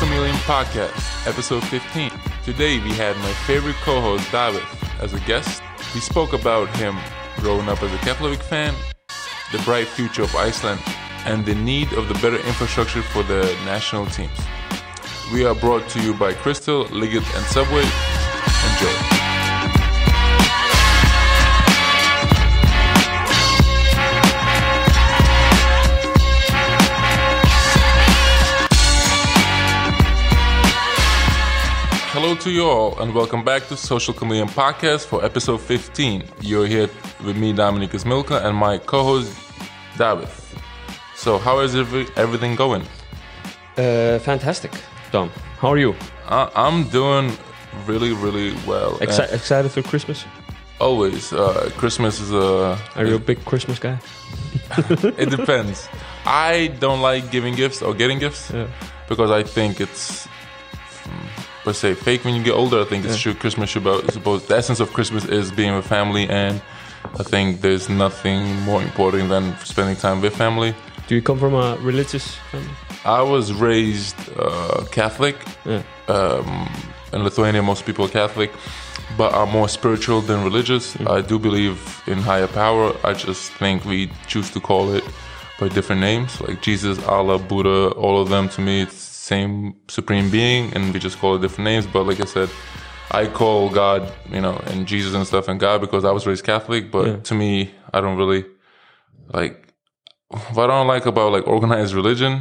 Chameleon Podcast, episode 15. Today we had my favorite co host, David, as a guest. We spoke about him growing up as a Keflavik fan, the bright future of Iceland, and the need of the better infrastructure for the national teams. We are brought to you by Crystal, Liggett, and Subway. Enjoy. Hello to you all, and welcome back to Social Chameleon Podcast for episode 15. You're here with me, Dominykas Milka, and my co-host, David. So, how is everything going? Uh, fantastic, Dom. How are you? Uh, I'm doing really, really well. Exci- And excited for Christmas? always, uh, Christmas is a. Are you a big Christmas guy? It depends. I don't like giving gifts or getting gifts Yeah. because I think it's, per say fake when you get older. I think it's true. Christmas should be supposed. The essence of Christmas is being with family, and I think there's nothing more important than spending time with family. Do you come from a religious family? I was raised uh, Catholic. Yeah. Um, in Lithuania, most people are Catholic, but are more spiritual than religious. I do believe in higher power. I just think we choose to call it by different names, like Jesus, Allah, Buddha. All of them to me, it's same supreme being, and we just call it different names. But like I said, I call God, you know, and Jesus and stuff, and God because I was raised Catholic. But to me, I don't really like. What I don't like about like organized religion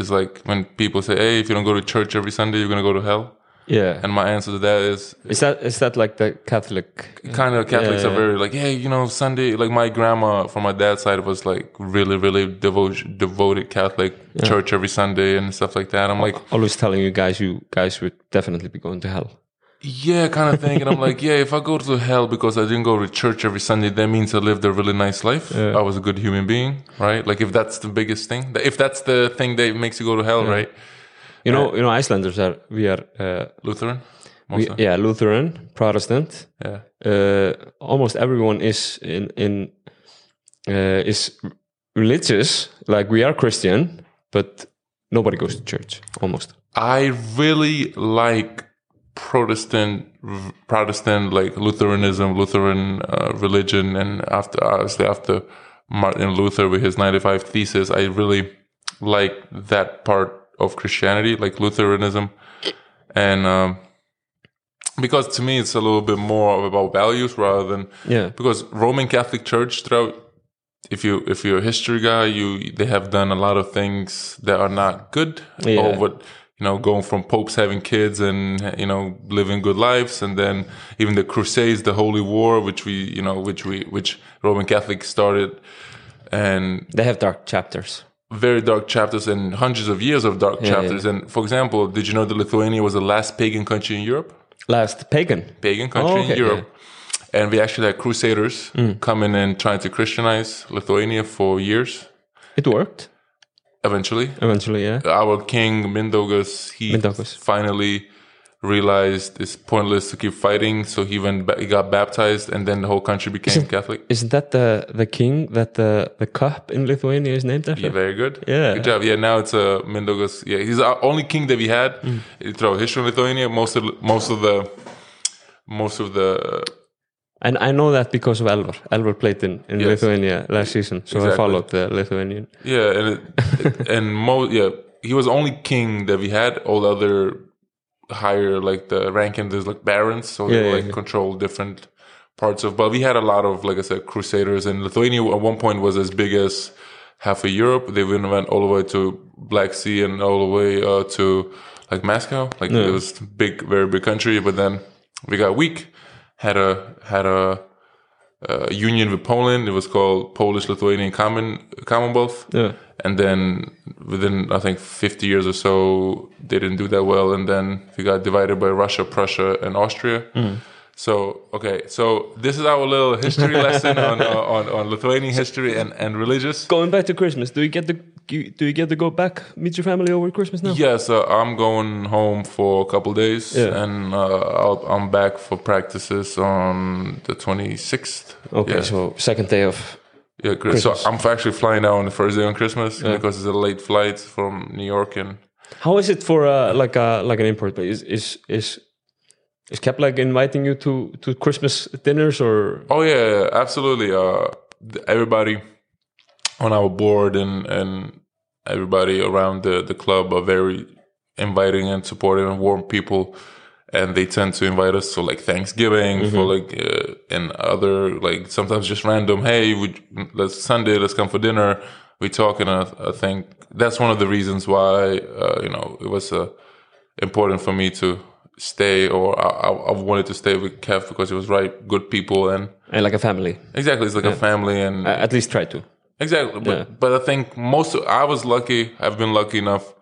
is like when people say, "Hey, if you don't go to church every Sunday, you're gonna go to hell." Yeah. And my answer to that is Is that is that like the Catholic? kind of Catholics Yeah, are very like, hey, you know, Sunday. Like my grandma from my dad's side was like really, really devoted, devoted Catholic church every Sunday and stuff like that. I'm like, Always telling you guys, you guys would definitely be going to hell. yeah, kind of thing. And I'm like, yeah, if I go to hell because I didn't go to church every Sunday, that means I lived a really nice life. I was a good human being, right? Like if that's the biggest thing, if that's the thing that makes you go to hell, right? You know, you know, Icelanders are we are uh, Lutheran, we, yeah Lutheran, Protestant. yeah. Uh, almost everyone is in in uh, is religious. Like we are Christian, but nobody goes to church. Almost. I really like Protestant, Protestant like Lutheranism, Lutheran uh, religion, and after obviously after Martin Luther with his ninety five thesis, I really like that part of Christianity, like Lutheranism, and um, because to me it's a little bit more about values rather than Yeah. because Roman Catholic Church throughout if you if you're a history guy, you they have done a lot of things that are not good. Yeah. Or what you know, going from popes having kids and you know living good lives, and then even the Crusades, the Holy War, which we you know which we which Roman Catholics started, and They have dark chapters. Very dark chapters and hundreds of years of dark Yeah, chapters. And for example, did you know that Lithuania was the last pagan country in Europe? Last pagan. pagan country Oh, okay, in Europe. And we actually had crusaders mm. coming and trying to Christianize Lithuania for years. It worked Eventually, eventually. Yeah. our king Mindaugas, he Mindaugas. finally realized it's pointless to keep fighting, so he went, he got baptized, and then the whole country became Catholic. Isn't that the the king that the the cup in Lithuania is named after? Yeah, very good. Yeah. good job. Yeah, now it's a uh, Mindaugas. Yeah, he's the only king that we had Mm. throughout history in Lithuania. Most of most of the most of the And I know that because of Elvar. Elvar played in, in Yes. Lithuania last season, so I followed the Lithuanian. Yeah, and it, and mo yeah, he was the only king that we had. All the other higher like the rank ranking, there's like barons, so Yeah, they yeah, like yeah. control different parts of. But we had a lot of like I said, crusaders, and Lithuania at one point was as big as half of Europe. They even went all the way to Black Sea and all the way uh, to like Moscow. Like it was big, very big country. But then we got weak. Had a had a uh, union with Poland. It was called Polish Lithuanian Common Commonwealth. Yeah. And then within I think 50 years or so, they didn't do that well. And then we got divided by Russia, Prussia, and Austria. So okay, so this is our little history lesson on, uh, on on Lithuanian history and and religious. Going back to Christmas, do you get to you- do you get to go back meet your family over Christmas now? Yeah, so I'm going home for a couple days, Yeah. and uh, I'll, I'm back for practices on the 26th. Okay, Yeah. so second day of Yeah, Chris. So I'm actually flying out on the first day on Christmas because it's a late flight from New York and How is it for uh, like a like an import? Is is is is Kef like inviting you to to Christmas dinners or? Oh yeah, yeah, absolutely. Uh, everybody on our board and and everybody around the the club are very inviting and supportive and warm people, and they tend to invite us to like Thanksgiving for like uh, and other like sometimes just random. Hey, we let's Sunday, let's come for dinner. We talk, and I, I think that's one of the reasons why uh, you know it was uh, important for me to stay, or I, I wanted to stay with Kef because it was right, good people, and And like a family, Exactly, it's like a family, and at least try to. Exactly. But, yeah. but I think most. Of, I was lucky. I've been lucky enough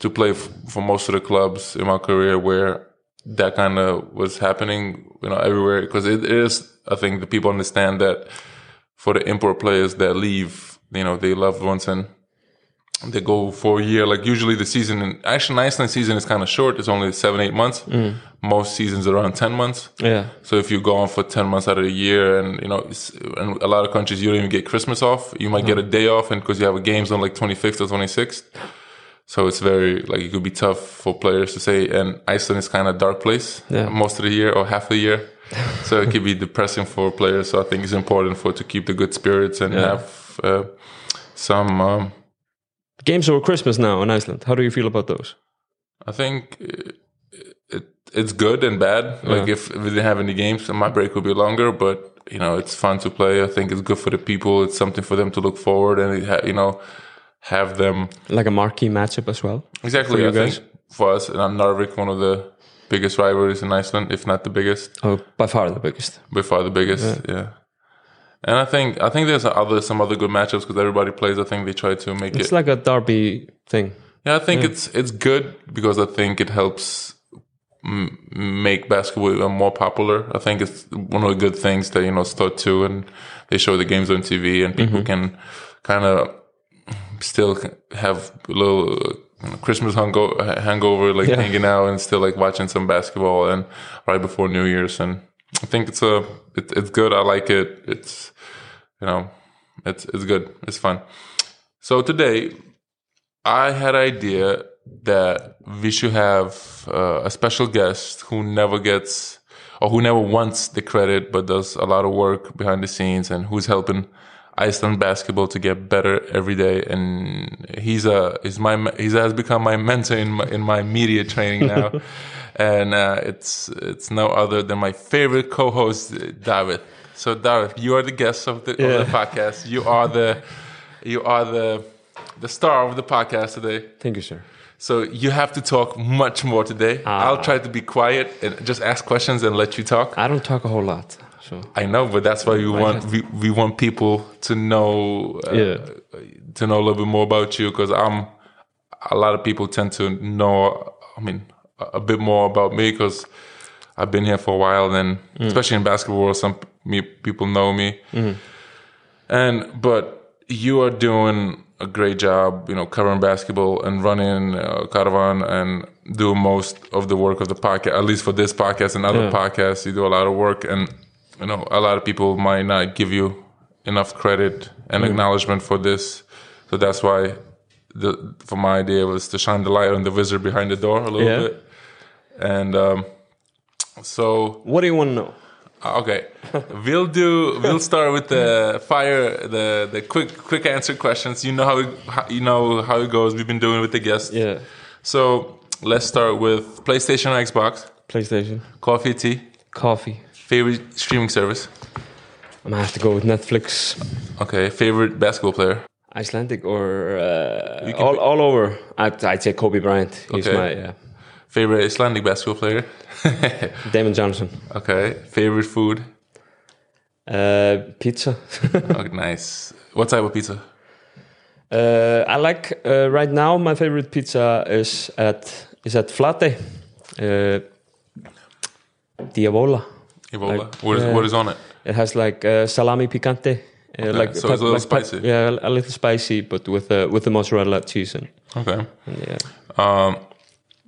to play f- for most of the clubs in my career where that kind of was happening. You know, everywhere because it is. I think the people understand that for the import players that leave, you know, they loved ones and they go for a year. Like usually the season, in, actually, Iceland season is kind of short. It's only seven, eight months. Most seasons are around ten months. Yeah, So if you go on for 10 months out of the year and, you know, in a lot of countries, you don't even get Christmas off. You might get a day off and because you have a games on like 25th or 26th. So it's very, like, it could be tough for players to say. And Iceland is kind of dark place Yeah. most of the year or half the year. so it could be depressing for players. So I think it's important for to keep the good spirits and have uh, some, um, games over Christmas now in Iceland. How do you feel about those? I think uh, it, it's good and bad. Like if, if we didn't have any games, my break would be longer. But you know, it's fun to play. I think it's good for the people. It's something for them to look forward and it ha- you know have them Like a marquee matchup as well. exactly. I think for us, and Narvik, one of the biggest rivalries in Iceland, if not the biggest, Oh, by far the biggest. by far the biggest. Yeah. And I think I think there's other some other good matchups because everybody plays. I think they try to make It's it. It's like a derby thing. Yeah, I think it's it's good because I think it helps m- make basketball even more popular. I think it's one of the good things that you know start to and they show the games on TV and people mm-hmm. can kind of still have a little Christmas hangover, like Yeah. hanging out and still like watching some basketball and right before New Year's. And I think it's a it, it's good. I like it. It's you know it's it's good. It's fun. So today I had an idea that we should have uh, a special guest who never gets or who never wants the credit but does a lot of work behind the scenes and who's helping Iceland basketball to get better every day and he's a he's my he has become my mentor in my, in my media training now and uh, it's it's no other than my favorite co-host David so David you are the guest of the, of the podcast you are the you are the the star of the podcast today. Thank you, sir. So you have to talk much more today. Ah. I'll try to be quiet and just ask questions and let you talk. I don't talk a whole lot, so I know, but that's why we want we, we want people to know uh, Yeah. to know a little bit more about you because I'm a lot of people tend to know. I mean, a, bit more about me because I've been here for a while. And mm. especially in basketball, some me, people know me. Mm-hmm. And but you are doing a great job, you know, covering basketball and running uh, Karfan and doing most of the work of the podcast. At least for this podcast and other Yeah. podcasts, you do a lot of work, and you know, a lot of people might not give you enough credit and mm. acknowledgement for this. So that's why the for my idea was to shine the light on the wizard behind the door a little Yeah. bit, and um, so what do you want to know? Okay, we'll do. We'll start with the fire, the the quick quick answer questions. You know how, it, how you know how it goes. We've been doing it with the guests. Yeah, So let's start with PlayStation or Xbox, PlayStation, coffee, tea, coffee. favorite streaming service. I'm gonna have to go with Netflix, Okay, favorite basketball player. Icelandic, or uh, all all over. I'd, I'd say Kobe Bryant. He's Okay. my yeah. Favorite Icelandic basketball player. Damon Johnson. okay, favorite food. Uh, pizza. Okay, nice. What type of pizza? uh, I like uh, right now. My favorite pizza is at is at Flatey. Uh, Diavola. Ebola. Like, what, is, what is on it? It has like uh, salami picante. Uh, like so it's a little like spicy. yeah, a little spicy, but with uh, with the mozzarella cheese and, Okay. and yeah, Um,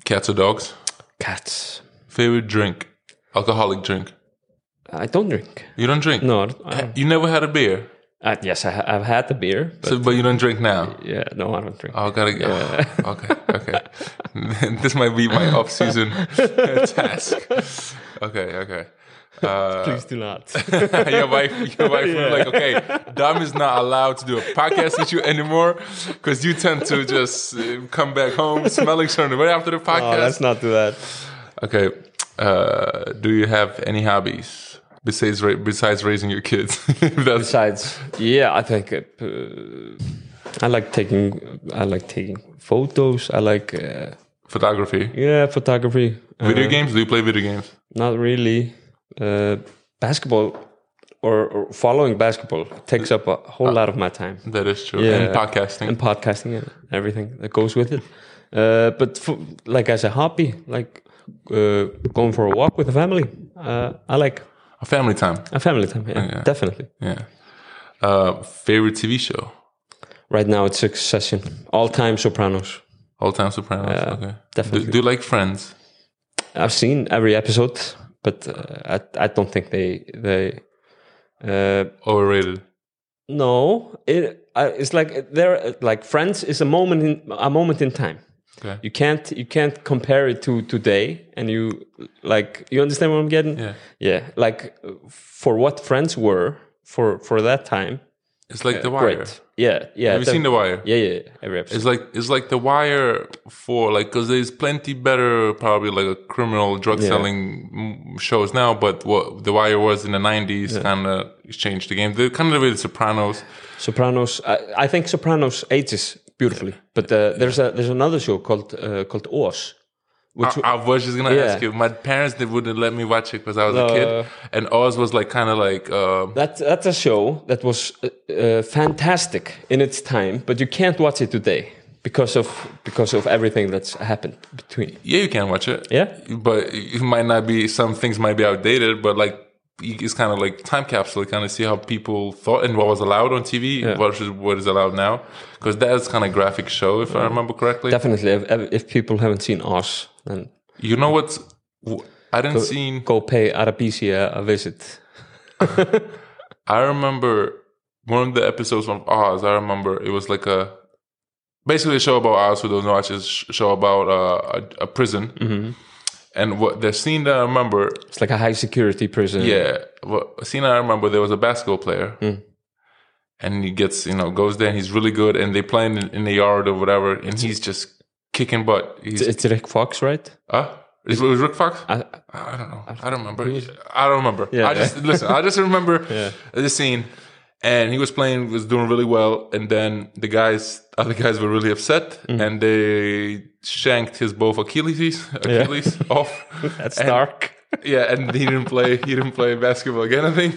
cats or dogs? cats. Favorite drink? Alcoholic drink. I don't drink. You don't drink. No, I, You never had a beer. Uh, yes, I, ha- I've had the beer, but So, but you don't drink now. yeah, no, I don't drink. Oh, gotta go. okay, okay. this might be my off-season task. Okay, okay. Uh, Please do not. your wife, your wife was like, okay, Dom is not allowed to do a podcast with you anymore because you tend to just uh, come back home smelling something right after the oh, podcast. let's not do that. okay. Uh, do you have any hobbies besides ra- besides raising your kids? Besides, yeah, I think uh, I like taking I like taking photos. I like uh, photography. yeah photography. Video Uh, games? Do you play video games? Not really. Uh, basketball or, or following basketball takes up a whole lot of my time. That is true. Yeah. And podcasting. and podcasting and everything that goes with it. Uh, but for, like as a hobby, like uh, going for a walk with the family, uh, I like A family time. a family time. Yeah, Yeah. definitely. Yeah. Uh, favorite TV show? Right now it's Succession, all time Sopranos. All time Sopranos. Okay. definitely. Do, do you like Friends? I've seen every episode, but uh, I I don't think they they. Uh, Overrated. no, it I, it's like they're like Friends is a moment in a moment in time. Okay. You can't you can't compare it to today, and you like you understand what I'm getting. Yeah. Yeah, like uh, for what Friends were for for that time. It's like The Wire. Great. Yeah, yeah. Have you seen The Wire? Yeah, yeah. Every episode. It's like it's like The Wire for like because there's plenty better probably like a criminal drug selling mm, shows now, but what The Wire was in the '90s kind of changed the game. They're kind of the way The Sopranos. Sopranos. I, I think Sopranos ages beautifully, but uh, there's a there's another show called uh, called Oz, which I, I was just gonna Yeah. ask you. My parents they wouldn't let me watch it because I was a Uh, kid, and Oz was like kind of like uh, that that's a show that was uh, uh, fantastic in its time, but you can't watch it today because of because of everything that's happened between. yeah, you can watch it. Yeah. but it might not be some things might be outdated, but like it's kind of like time capsule, kind of see how people thought and what was allowed on TV versus what is allowed now. Because that's kind of graphic show, if I remember correctly. Definitely, if, if people haven't seen Oz, then You know what? I didn't see. go pay Arabicia a visit. I remember one of the episodes of Oz. I remember it was like a basically a show about Oz. Who doesn't watch is sh- show about uh, a, a prison. And what the scene that I remember It's like a high security prison. Yeah, well, scene I remember there was a basketball player, and he gets you know goes there and he's really good, and they playing in, in the yard or whatever, and he's just kicking butt. He's It's Rick Fox, right? uh, is it was Rick Fox? I, I don't know. I don't remember. I don't remember. Yeah. I just listen. I just remember the scene, and he was playing, was doing really well, and then the guys, other guys, were really upset, Mm. and they shanked his both Achilles, Achilles off. that's And- dark. Yeah, and he didn't play. He didn't play basketball again. I think.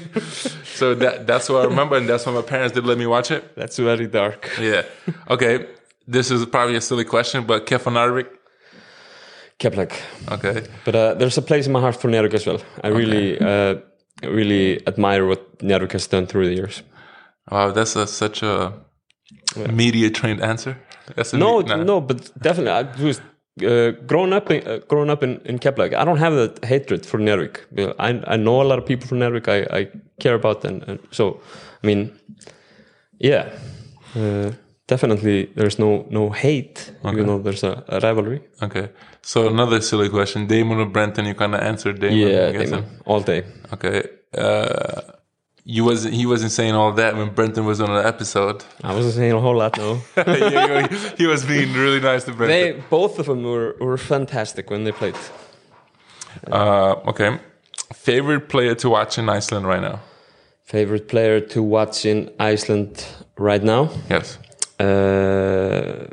So that that's what I remember, and that's why my parents did let me watch it. That's very dark. Yeah. Okay. This is probably a silly question, but Kefan Narvik. Keflavik. Okay. But uh, there's a place in my heart for Njarðvík as well. I really, uh, really admire what Njarðvík has done through the years. Wow, that's a, such a media trained answer. A No, nah. no, but definitely, I was uh, grown up, in, uh, grown up in, in Keflavik. I don't have that hatred for Njarðvík. I, I know a lot of people from Njarðvík. I, I care about them, and so I mean, yeah, uh, definitely. There's no no hate, even though there's a, a rivalry. Okay. So another silly question: Damon or Brenton? You kind of answered Damon. Yeah. Damon, all day. Okay. Uh, you wasn't he wasn't saying all that when Brenton was on an episode. I wasn't saying a whole lot, no. Yeah, he, he was being really nice to Brenton. they both of them were, were fantastic when they played. Uh, okay. Favorite player to watch in Iceland right now? Favorite player to watch in Iceland right now? Yes. Uh,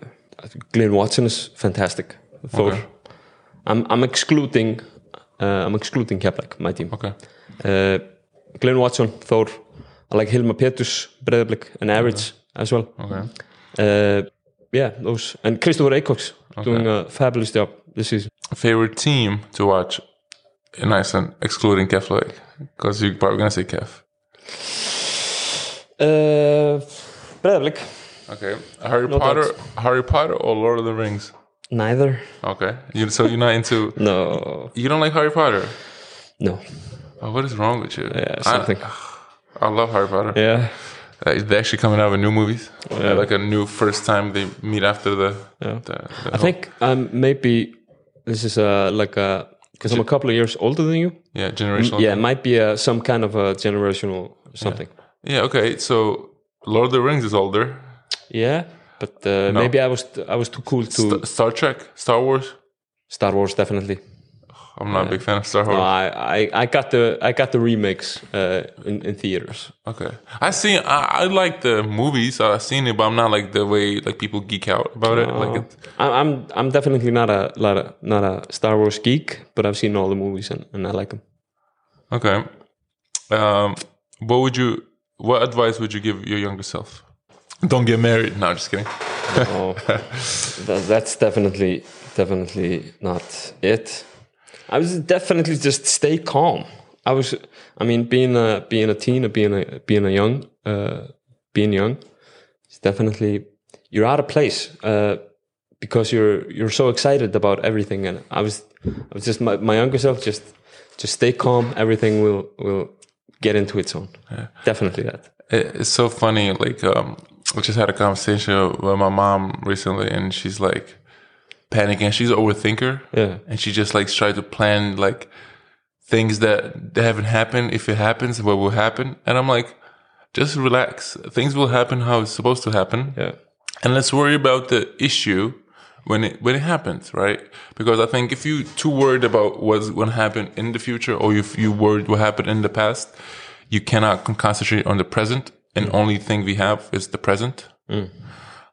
Glynn Watson is fantastic. Thor. Okay. I'm I'm excluding uh, I'm excluding Keflavik, my team. Okay. Uh, Glynn Watson, Thor. I like Hilmar Pétursson, Breiðablik, and Everage as well. Okay. Uh, yeah, those and Kristófer Acox doing a fabulous job this season. Favorite team to watch in Iceland, excluding Keflavik, because you're probably gonna say Kef. Uh, Breiðablik, Okay. Harry No Potter, doubts. Harry Potter, or Lord of the Rings? neither. Okay. You, so you're not into. No, You don't like Harry Potter? no. Oh, what is wrong with you? Yeah, I- something. I, love Harry Potter. Yeah, Uh, they're actually coming out with new movies, Uh, like a new first time they meet after the. Yeah. the, the I think um, maybe this is uh, like a because I'm a couple of years older than you. yeah generational. Yeah, it might be uh, some kind of a generational something. Yeah. Okay. So Lord of the Rings is older. Yeah, but uh, maybe I was I was too cool to St- Star Trek, Star Wars. Star Wars definitely. I'm not a big fan of Star Wars. No, I, I, I got the I got the remakes uh, in, in theaters. Okay, I see. I, I like the movies. I've seen it, but I'm not like the way like people geek out about it. Like it. I- I'm I'm definitely not a not a not a Star Wars geek, but I've seen all the movies and, and I like them. Okay. Um, what would you? What advice would you give your younger self? Don't get married. No, just kidding. Oh, that, that's definitely definitely not it. I was definitely just stay calm. I was, I mean, being a being a teen or being a being a young, uh, being young, it's definitely you're out of place uh, because you're you're so excited about everything. And I was, I was just my, my younger self. Just just stay calm. Everything will will get into its own. Definitely that. It's so funny. Like, um, I just had a conversation with my mom recently, and she's like panicking. She's an overthinker. Yeah. and she just like try to plan like things that, that haven't happened. If it happens what will happen? And i'm like just relax. Things will happen how it's supposed to happen. Yeah. and let's worry about the issue when it when it happens right? Because i think if you too worried about what's going to happen in the future or if you worried what happened in the past you cannot concentrate on the present. And mm. only thing we have is the present. Mm.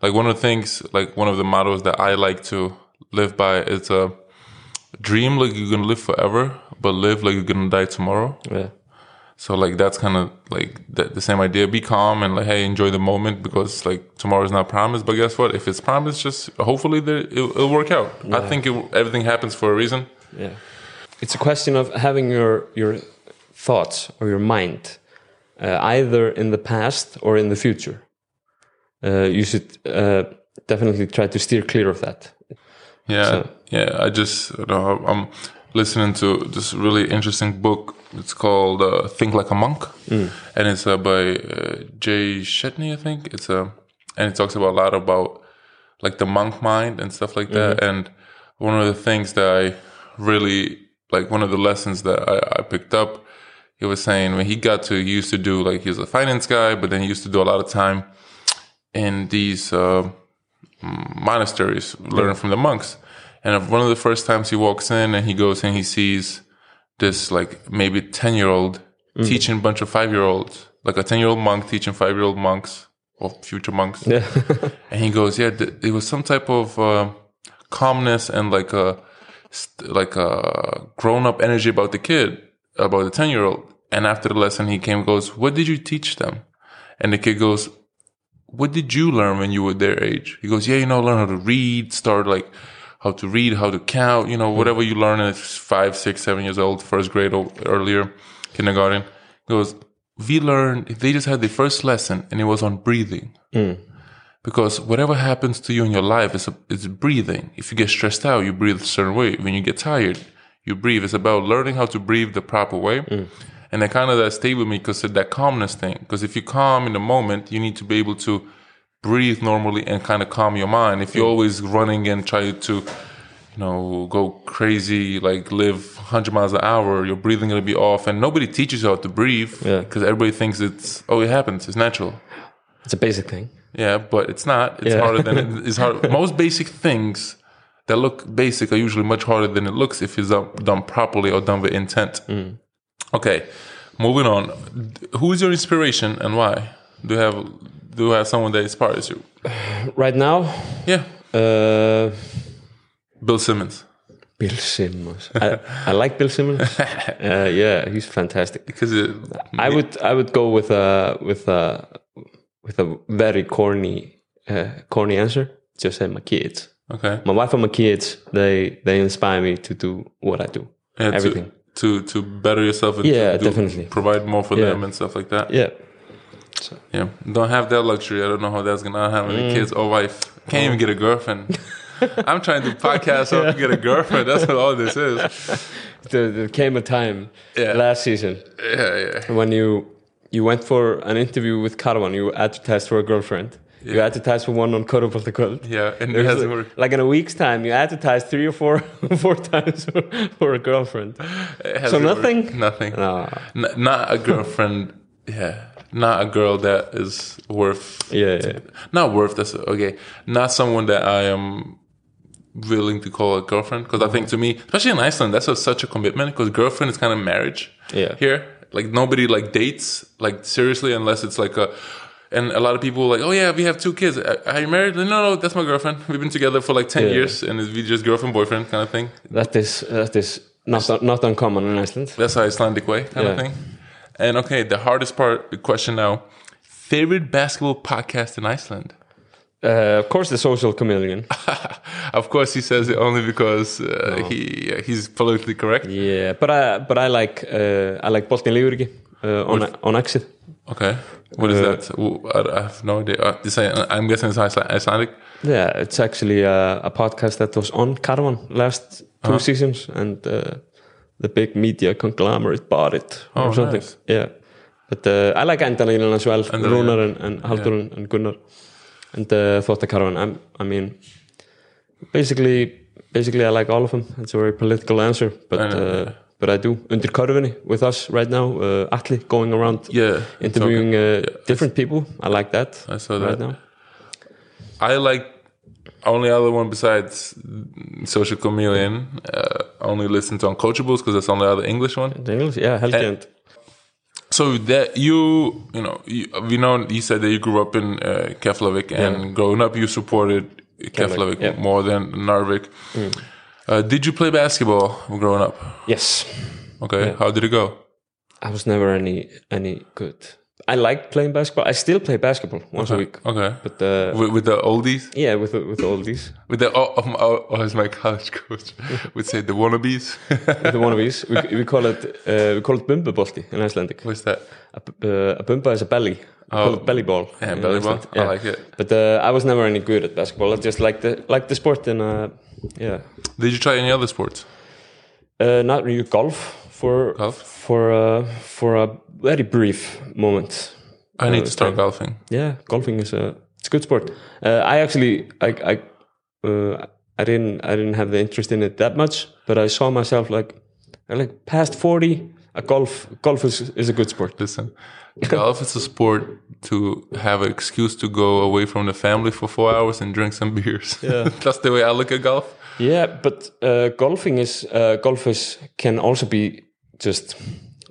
Like one of the things like one of the models that i like to live by it's a dream like you're gonna live forever but live like you're gonna die tomorrow Yeah. so like that's kind of like the, the same idea be calm and like hey enjoy the moment because like tomorrow's not promised but guess what if it's promised just hopefully there, it'll, it'll work out i think it, everything happens for a reason Yeah. It's a question of having your your thoughts or your mind uh, either in the past or in the future. Uh, you should uh, definitely try to steer clear of that. Yeah, So- yeah. I just you know, I'm listening to this really interesting book. It's called uh, "Think Like a Monk," and it's uh, by uh, Jay Shetty, I think. It's a and it talks about a lot about like the monk mind and stuff like that. And one of the things that I really like, one of the lessons that I, I picked up, he was saying when he got to, he used to do like he was a finance guy, but then he used to do a lot of time in these. Uh, monasteries, learning from the monks. And one of the first times he walks in and he goes and he sees this like maybe 10 year old teaching a bunch of five year olds, like a 10 year old monk teaching five year old monks or future monks. Yeah. And he goes, yeah, th- it was some type of uh, calmness and like a st- like a grown up energy about the kid, about the ten year old. And after the lesson, he came, goes, "What did you teach them?" And the kid goes, "What did you learn when you were their age?" He goes, "Yeah, you know, learn how to read, start like." How to read, how to count, you know, whatever you learn at five, six, seven years old, first grade or earlier, kindergarten. He goes, we learned, they just had the first lesson and it was on breathing mm. because whatever happens to you in your life is is breathing. If you get stressed out, you breathe a certain way. When you get tired, you breathe. It's about learning how to breathe the proper way. Mm. And that kind of that stayed with me because that calmness thing. Because if you calm in the moment, you need to be able to breathe normally and kind of calm your mind. If you're always running and trying to, you know, go crazy, like live 100 miles an hour, your breathing gonna be off, and nobody teaches you how to breathe Yeah. because everybody thinks it's oh it happens, it's natural. It's a basic thing. Yeah, but it's not. It's Yeah. harder than it, it's hard. Most basic things that look basic are usually much harder than it looks if it's done, done properly or done with intent. Mm. Okay, moving on. Who is your inspiration and why? Do you have do you have someone that inspires you? Right now, Yeah, uh, Bill Simmons Bill Simmons. I, I like Bill Simmons. Uh, yeah, he's fantastic. because it, I would I would go with a with a with a very corny uh, corny answer. Just say my kids. okay. My wife and my kids. They they inspire me to do what I do. Yeah, Everything. To to better yourself and Yeah, do- definitely. provide more for Yeah. them and stuff like that. Yeah. Yeah, don't have that luxury. I don't know how that's gonna have Mm. any kids or wife. Can't even get a girlfriend. I'm trying to podcast so I can get a girlfriend. That's what all this is. There, there came a time Yeah. last season Yeah, yeah. when you you went for an interview with Karfan. You advertised for a girlfriend. You advertise for one on Körfubolta Kvöld. Yeah, and it hasn't like, worked. like in a week's time, you advertise three or four four times for, for a girlfriend. So hasn't worked. nothing. Nothing. No. N- not a girlfriend. yeah, not a girl that is worth. Yeah, yeah. Not worth. That's okay. Not someone that I am willing to call a girlfriend because I think to me, especially in Iceland, that's a, such a commitment because girlfriend is kind of marriage. Yeah. Here, like nobody like dates like seriously unless it's like a. And a lot of people like, oh yeah, we have two kids. Are are you married? No, no, that's my girlfriend. We've been together for like ten Yeah. years, and it's we just girlfriend boyfriend kind of thing. That is that is not not uncommon in Iceland. That's how Icelandic way kind of thing. And okay, the hardest part, question now: favorite basketball podcast in Iceland? Uh, of course, the social chameleon. of course, he says it only because uh, he uh, he's politically correct. Yeah, but I but I like uh, I like Boltinn Lýgur Ekki uh, on on Exit. Okay, what is Uh, that? I, have no idea. Uh, this, I- I'm guessing it's Iceland- Icelandic. Yeah, it's actually a, a podcast that was on Caravan last 2 Uh-huh. seasons, and uh, the big media conglomerate bought it or Oh, something. nice. Yeah, but I like Endalínan as well, Endalínan. Rúnar and, and Haldur and, and Gunnar, and uh, Þótta Caravan. I'm, I mean, basically, basically, I like all of them. It's a very political answer, but. Yeah. But I do under Körfunni with us right now. Uh, Atli going around Yeah, interviewing uh, different people. I like that. I saw right that. now. I like only other one besides Social Chameleon. Uh, only listen to Uncoachables because that's the only other English one. The English, yeah, Helgi Eh, So that you, you know, you, we know you said that you grew up in uh, Keflavik, and growing up you supported Keflavik yeah. Mm. more than Narvik. Uh, did you play basketball growing up? yes, Okay, how did it go? I was never any any good. I like playing basketball. I still play basketball once a week, Okay, but uh, with, with the oldies, yeah, with with all these with the oh, oh, oh, oh, as my college coach would say, the wannabes. the wannabes. We, we call it uh, we call it bumbubolti in Icelandic. What's that? A, uh, a bumba is a belly. Oh. it belly ball. Yeah, belly ball. Iceland. I like it. But uh, I was never any good at basketball. I just like the like the sport and uh, yeah, Did you try any other sports? uh, not really golf for Golf? for uh, for a very brief moment. I need to Uh, start time. golfing. yeah golfing is a it's a good sport uh, i actually i i uh, i didn't i didn't have the interest in it that much but i saw myself like like past 40 a golf golf is, is a good sport Listen, golf is a sport to have an excuse to go away from the family for four hours and drink some beers. Yeah. That's the way I look at golf. yeah but uh, golfing is uh, golf is can also be just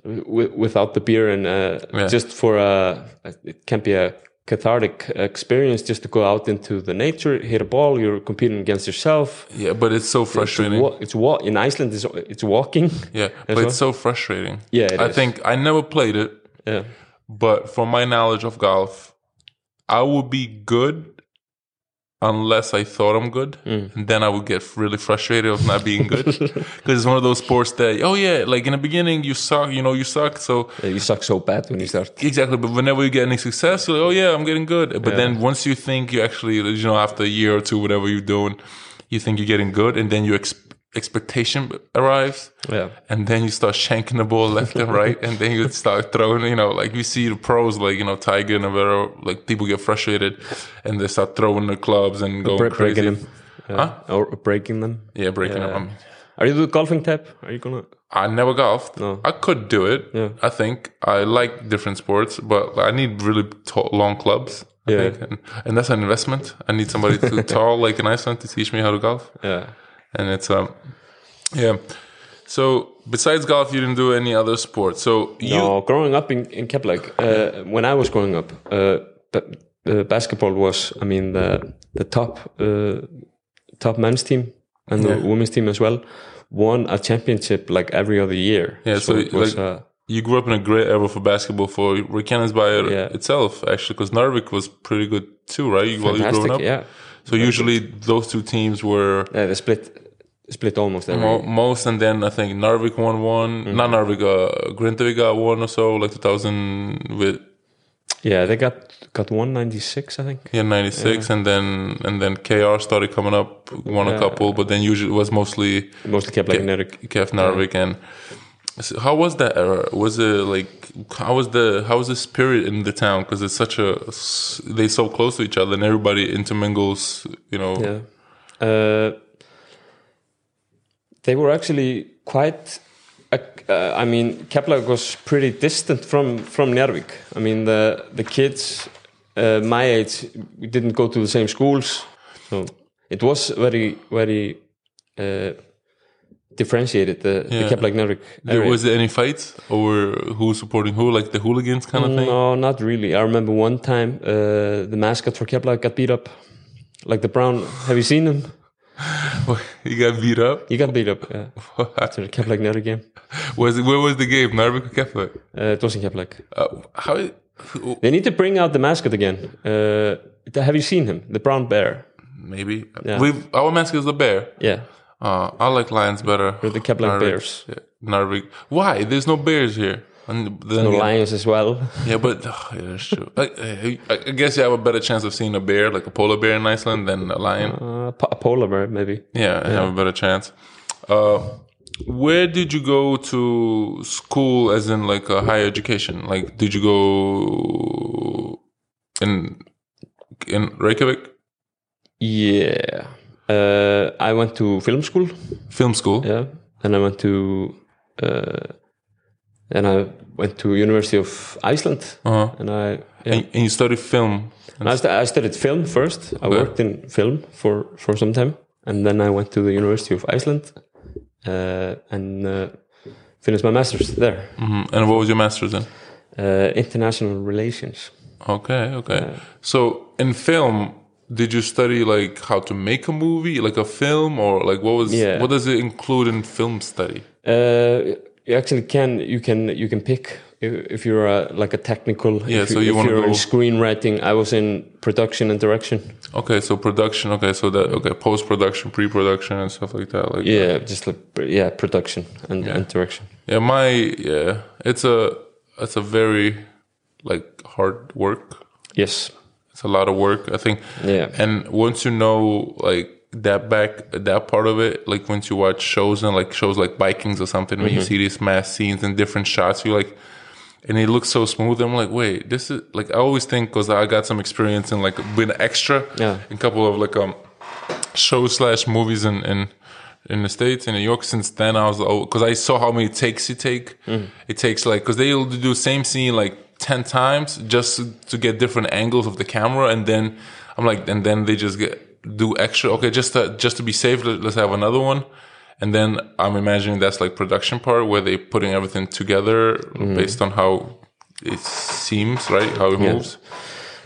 w- without the beer and uh, Yeah. just for a it can be a cathartic experience just to go out into the nature hit a ball you're competing against yourself Yeah, but it's so frustrating. Wa- It's wa- in Iceland. It's, it's walking. Yeah, but well? it's so frustrating. Yeah, I is. think I never played it, Yeah, but from my knowledge of golf, I would be good unless I thought I'm good, Mm. and then I would get really frustrated of not being good because it's one of those sports that oh yeah, like in the beginning you suck, you know you suck, so Yeah, you suck so bad when you start. Exactly, but whenever you get any success, you're like, oh yeah, I'm getting good. But then once you think you actually, you know, after a year or two, whatever you're doing, you think you're getting good, and then you, ex- expectation arrives, Yeah, and then you start shanking the ball left and right, and then you start throwing, you know, like we see the pros, like you know, Tiger and Navarro, like people get frustrated, and they start throwing the clubs and going Bre- crazy. breaking them. Yeah. Or breaking them. Yeah, breaking them. I mean, um. Are you the golfing type? Are you gonna? I never golfed. No. I could do it. Yeah. I think I like different sports, but I need really tall, long clubs. I Yeah. think. And, and that's an investment. I need somebody too tall, like in Iceland, to teach me how to golf. Yeah. And it's um, yeah. So besides golf, you didn't do any other sport. So you, No, growing up in in Keflavik, uh, when I was growing up, uh, uh, basketball was, I mean, the the top uh, top men's team and the Yeah. women's team as well won a championship like every other year. Yeah, so, it was. like, uh, you grew up in a great era for basketball for Reykjanesbær Yeah. itself, actually, because Narvik was pretty good too, right? You, while you growing fantastic, up. yeah. So usually those two teams were Yeah, they split split almost every. Mo- most, and then I think Narvik won one. Mm-hmm. Not Narvik, uh, Grindavik got one or so, like 2000 with Yeah, they got got 196, I think. yeah 96, and then and then KR started coming up, won a couple, but then usually it was mostly Mostly kept like. Kef Narvik and So how was that era? Was it like how was the how was the spirit in the town? Because it's such a they so close to each other and everybody intermingles. You know. Yeah. Uh, they were actually quite. Uh, uh, I mean, Keflavik was pretty distant from from Njarðvík. I mean, the the kids uh, my age we didn't go to the same schools, so it was very very uh, differentiated. The, Yeah. the There, was there any fights or who was supporting who, like the hooligans kind of thing? No, not really. I remember one time uh, the mascot for Keflavik got beat up, like the brown. Have you seen him? He got beat up. He got beat up. Yeah, after the Keflavik Njarðvík game. was it, where was the game? Narvik or Keflavik? Uh, it wasn't Keflavik. Uh, how? who- They need to bring out the mascot again. Uh, have you seen him? The brown bear. Maybe Yeah. we our mascot is the bear. Yeah, Uh, I like lions better. or the Keflavik Narvik. Bears. Yeah, Narvik. Why? There's no bears here. And then No lions as well. Yeah, but oh, yeah, that's true. I, I, I guess you have a better chance of seeing a bear, like a polar bear in Iceland, than a lion. Uh, a polar bear, maybe. Yeah, I have a better chance. Uh, where did you go to school, as in like a higher education? Like, did you go in in Reykjavik Yeah. Uh, I went to film school. film school? Yeah, and I went to. Uh, and I went to University of Iceland, Uh-huh. and I yeah. And, and you studied film. I, st- I studied film first. I worked in film for, for some time, and then I went to the University of Iceland uh, and uh, finished my master's there, Mhm. And what was your master's in? uh, international relations. Okay, okay. So in film, did you study like how to make a movie, like a film, or like what was Yeah. what does it include in film study? Uh, you actually can you can you can pick if, if you're a, like a technical. Yeah, if so you if wanna you're go- screenwriting. I was in production and direction. Okay, so production. Okay, so that okay, post production, pre production, and stuff like that. Like Yeah, just like yeah, production and, and direction. yeah, my yeah, it's a it's a very like hard work. Yes. It's a lot of work, I think. Yeah. And once you know like that back that part of it, like once you watch shows and like shows like Vikings or something, when you Mm-hmm. see these mass scenes and different shots, you like, and it looks so smooth. I'm like, wait, this is like I always think because I got some experience in like being extra, Yeah. in a couple of like um shows slash movies in in in the states in New York. Since then, I was oh, because I saw how many takes it take. It takes like because they'll do same scene like ten times just to get different angles of the camera, and then I'm like, and then they just get do extra. Okay, just to, just to be safe, let- let's have another one. And then I'm imagining that's like production part where they putting everything together based on how it seems, right? How it moves.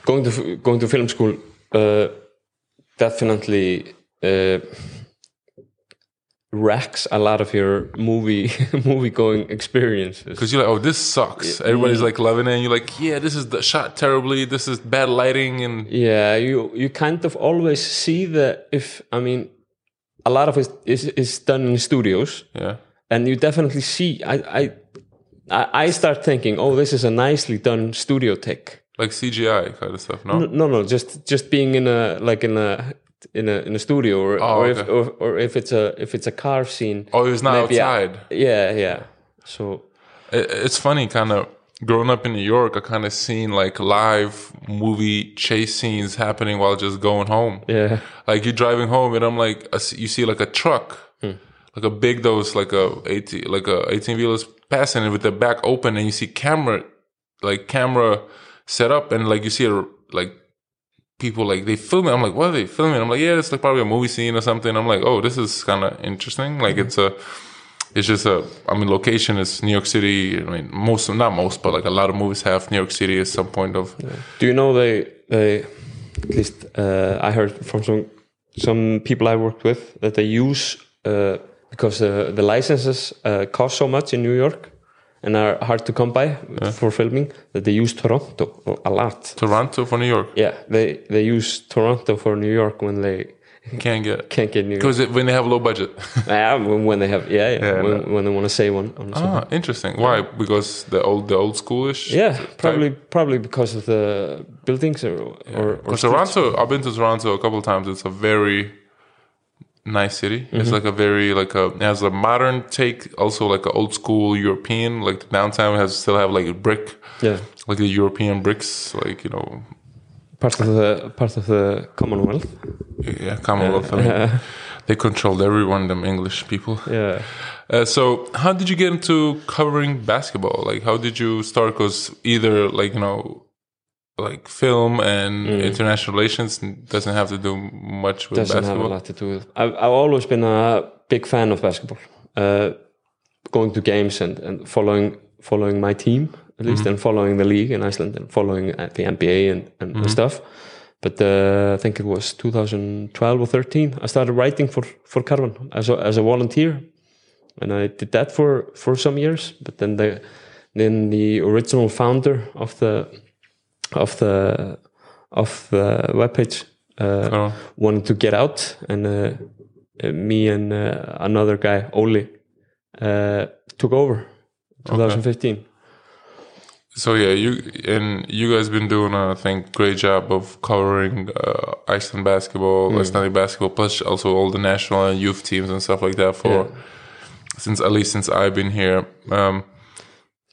going to going to film school uh, definitely uh, wrecks a lot of your movie movie going experiences. Because you're like, oh, this sucks. Everybody's like loving it, and you're like, yeah, this is the shot terribly. This is bad lighting, and Yeah, you you kind of always see the if I mean a lot of it is is done in studios, yeah, and you definitely see. I I I start thinking, oh, this is a nicely done studio take. like CGI kind of stuff. No, No, no, just just being in a like in a in a in a studio, or Oh, or, if, okay. or or if it's a if it's a car scene. oh, it was not maybe I- outside. yeah, yeah. So It, it's funny, kind of growing up in New York. I kind of seen like live movie chase scenes happening while just going home. yeah, Like you're driving home, and I'm like, you see like a truck, hmm. like a big those like a eighteen like a eighteen wheelers passing it with the back open, and you see camera, like camera set up, and like you see a, like people like they film it. I'm like, what are they filming? I'm like, yeah, it's like probably a movie scene or something. I'm like, oh, this is kind of interesting. Like it's a, it's just a. I mean, location is New York City. I mean, most not most, but like a lot of movies have New York City as some point of. Do you know they they at least uh, I heard from some some people I worked with that they use uh, because uh, the licenses uh, cost so much in New York and are hard to come by for filming that they use Toronto a lot. Toronto for New York. Yeah, they they use Toronto for New York when they Can't get can't get New York. because when they have low budget. Yeah, when, they have yeah, yeah, Yeah, when, when they want to say on, on something. Ah, interesting. Why? Because the old, the old schoolish. Yeah, probably probably because of the buildings or or, or Toronto, I've been to Toronto a couple of times. It's a very nice city. Mm-hmm. It's like a very like a it has a modern take, also like an old school European. Like the downtown has still have like a brick, Yeah, like the European bricks, like you know, part of the part of the Commonwealth. yeah, Commonwealth. I mean, they controlled everyone, them English people. Yeah. Uh, so, how did you get into covering basketball? Like, how did you start? Because either like you know, like film and Mm. international relations doesn't have to do much with doesn't have a lot to do with. I've, I've always been a big fan of basketball. Uh, going to games and, and following following my team at least, and following the league in Iceland and following uh, the NBA and, and, and stuff. But uh, I think it was 2012 or 13. I started writing for for Karfan as a, as a volunteer, and I did that for for some years. But then the then the original founder of the of the of the webpage uh, Oh. wanted to get out, and uh, uh, me and uh, another guy, Oli, uh, took over. 2015. So yeah, you and you guys been doing I think great job of covering uh, Iceland basketball, Icelandic basketball, plus also all the national and youth teams and stuff like that for since at least since I've been here. Um,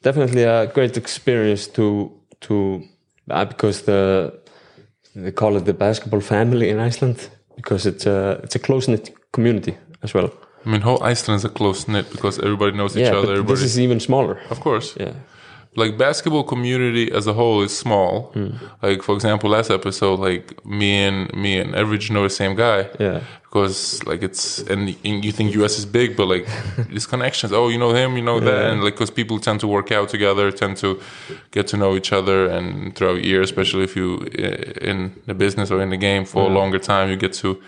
Definitely a great experience to to uh, Uh, because the they call it the basketball family in Iceland because it's a it's a close knit community as well. I mean, whole Iceland is a close knit because everybody knows each Yeah, other. but Everybody, this is even smaller. of course, Yeah, like basketball community as a whole is small. Hmm. Like for example, last episode, like me and me and Everage know the same guy. yeah, because like it's and, and you think US is big, but like these connections. Oh, you know him, you know that, and like because people tend to work out together, tend to get to know each other, and throughout years, especially if you uh, in the business or in the game for a longer time, you get to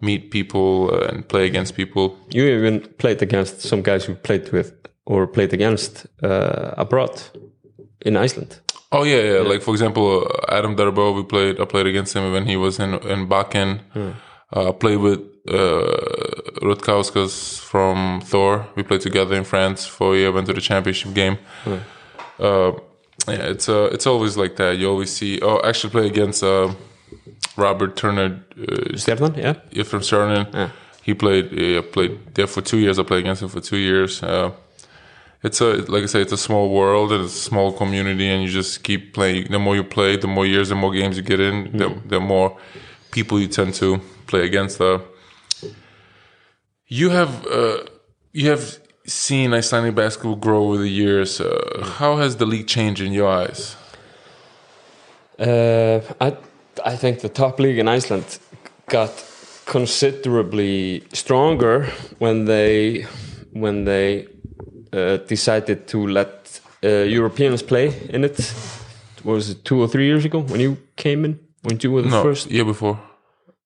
meet people uh, and play against people. you even played against some guys you played with or played against uh, abroad in Iceland. Oh yeah, yeah. Like for example, uh, Adam Darbo, we played. I played against him when he was in in Bakken. Uh, I played with uh, Rutkauskas from Thor. We played together in France for a year. Went to the championship game. Uh, yeah, it's uh, it's always like that. You always see. Oh, I actually play against uh, Robert Turner uh, Stefan, yeah, yeah, from Stjarnan. He played uh, played there for two years. I played against him for two years. Uh, it's a like I say, it's a small world and it's a small community, and you just keep playing. The more you play, the more years, the more games you get in, the, the more people you tend to play against. Uh, you have uh, you have seen Icelandic basketball grow over the years. Uh, how has the league changed in your eyes? Uh, I I think the top league in Iceland got considerably stronger when they when they uh, decided to let uh, Europeans play in it. Was it two or three years ago when you came in? When you were the No, first, year before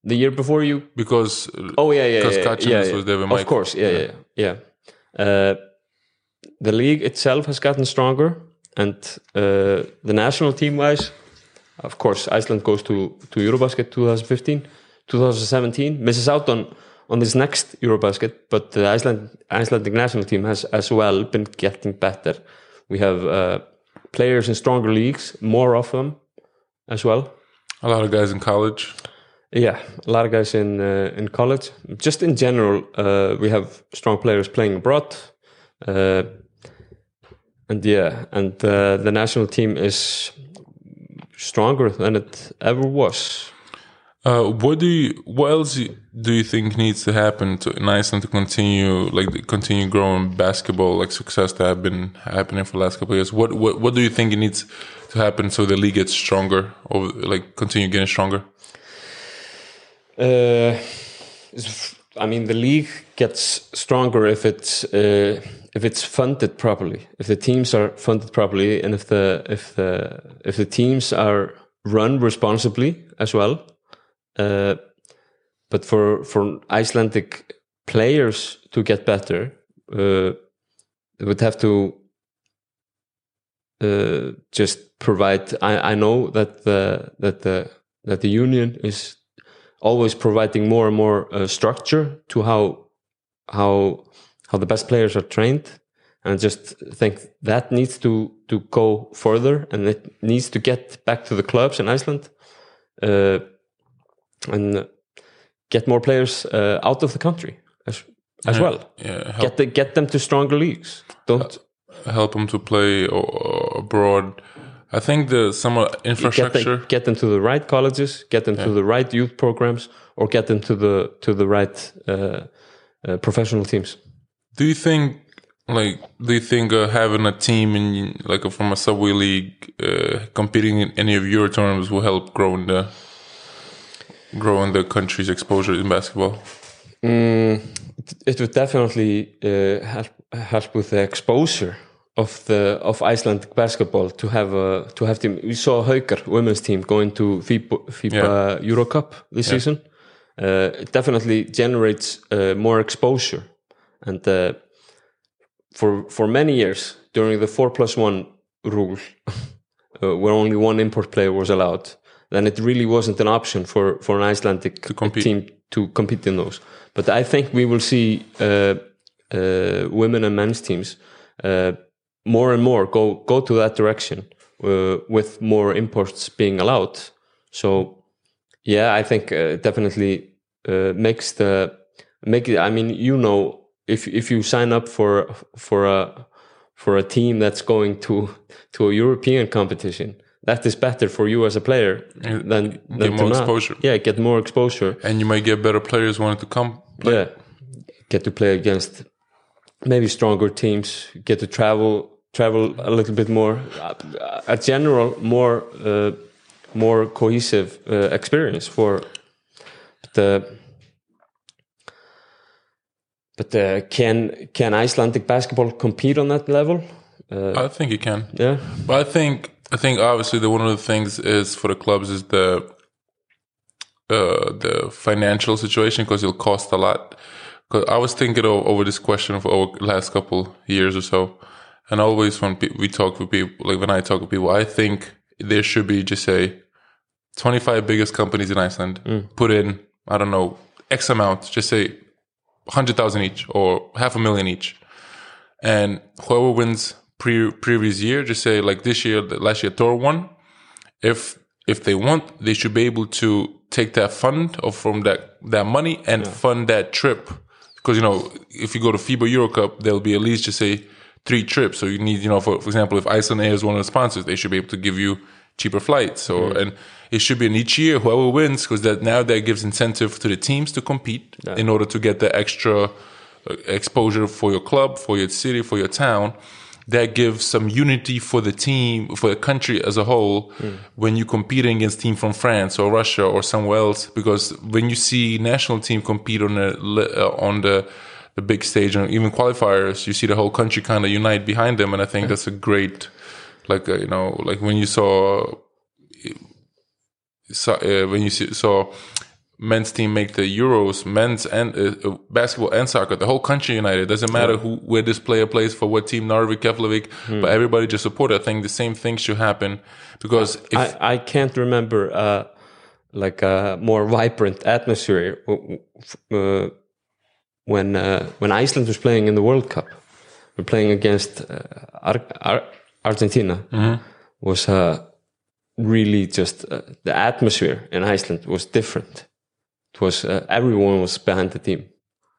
the year before you because Oh yeah, yeah, Because yeah, yeah, yeah. was there with Of course, yeah, yeah, yeah. Uh, the league itself has gotten stronger, and uh, the national team wise, of course, Iceland goes to to Eurobasket 2015, 2017, misses out on on this next Eurobasket, but the Iceland Icelandic national team has as well been getting better. We have uh, players in stronger leagues, more of them as well. a lot of guys in college. Yeah, a lot of guys in uh, in college. Just in general, uh, we have strong players playing abroad, uh, and yeah, and uh, the national team is stronger than it ever was. Uh, what do you? What else do you think needs to happen to in Iceland to continue like continue growing basketball like success that have been happening for the last couple of years? What what what do you think it needs to happen so the league gets stronger or like continue getting stronger? Uh, I mean, the league gets stronger if it's uh, if it's funded properly, if the teams are funded properly, and if the if the if the teams are run responsibly as well. Uh, but for for Icelandic players to get better, uh, they would have to uh, just provide. I, I know that the that the that the union is always providing more and more uh, structure to how how how the best players are trained and I just think that needs to to go further and it needs to get back to the clubs in Iceland uh, and get more players uh, out of the country as as well. Yeah, Get the, get them to stronger leagues. Don't help them to play abroad. I think the some of get, infrastructure. the, get them to the right colleges, get them to the right youth programs, or get them to the to the right uh, uh, professional teams. Do you think, like, do you think uh, having a team in like from a subway league uh, competing in any of your tournaments will help grow in the growing the country's exposure in basketball? It would definitely uh, help help with the exposure of the of Icelandic basketball to have a to have team. We saw Haukar women's team going to FIBA, FIBA Euro Cup this season. Uh, it definitely generates uh, more exposure, and uh, for for many years during the four plus one rule, uh, where only one import player was allowed, then it really wasn't an option for for an Icelandic compete. team to compete in those. But I think we will see uh, uh, women and men's teams uh, more and more go go to that direction uh, with more imports being allowed. So yeah, I think uh, definitely uh, makes the make it. I mean, you know, if if you sign up for for a for a team that's going to to a European competition, that is better for you as a player than, than to more not. exposure. Yeah, get more exposure. And you might get better players wanting to come. Yeah, get to play against maybe stronger teams. Get to travel travel a little bit more. Uh, A general more uh, more cohesive uh, experience for the. But uh, can can Icelandic basketball compete on that level? I think it can. Yeah, But I think I think obviously the one of the things is for the clubs is the uh, the financial situation because it'll cost a lot. Because I was thinking over this question for over the last couple years or so, and always when we talk with people, like when I talk with people, I think there should be just say twenty five biggest companies in Iceland put in I don't know X amount, just say hundred thousand each or half a million each, and whoever wins pre- previous year, just say like this year, the last year Thor won. If if they want, they should be able to take that fund or from that that money and fund that trip. Because you know, if you go to FIBA Euro Cup, there'll be at least just say three trips. So you need, you know, for for example, if Icelandair is one of the sponsors, they should be able to give you cheaper flights. Or and it should be in each year whoever wins, because that now that gives incentive to the teams to compete in order to get the extra uh, exposure for your club, for your city, for your town. That gives some unity for the team, for the country as a whole, when you're competing against team from France or Russia or somewhere else. Because when you see national team compete on the uh, on the the big stage and even qualifiers, you see the whole country kind of unite behind them, and I think that's a great, like uh, you know, like when you saw saw, uh, when you saw men's team make the Euros, men's and uh, uh, basketball and soccer, the whole country united. Doesn't matter who where this player plays for what team, Njarðvík, Keflavik, but everybody just support. it. I think the same thing should happen because if I, I can't remember uh, like a more vibrant atmosphere uh, when uh, when Iceland was playing in the World Cup. We're playing against uh, Ar- Ar- Argentina. Was uh, really just uh, the atmosphere in Iceland was different. Was uh, everyone was behind the team.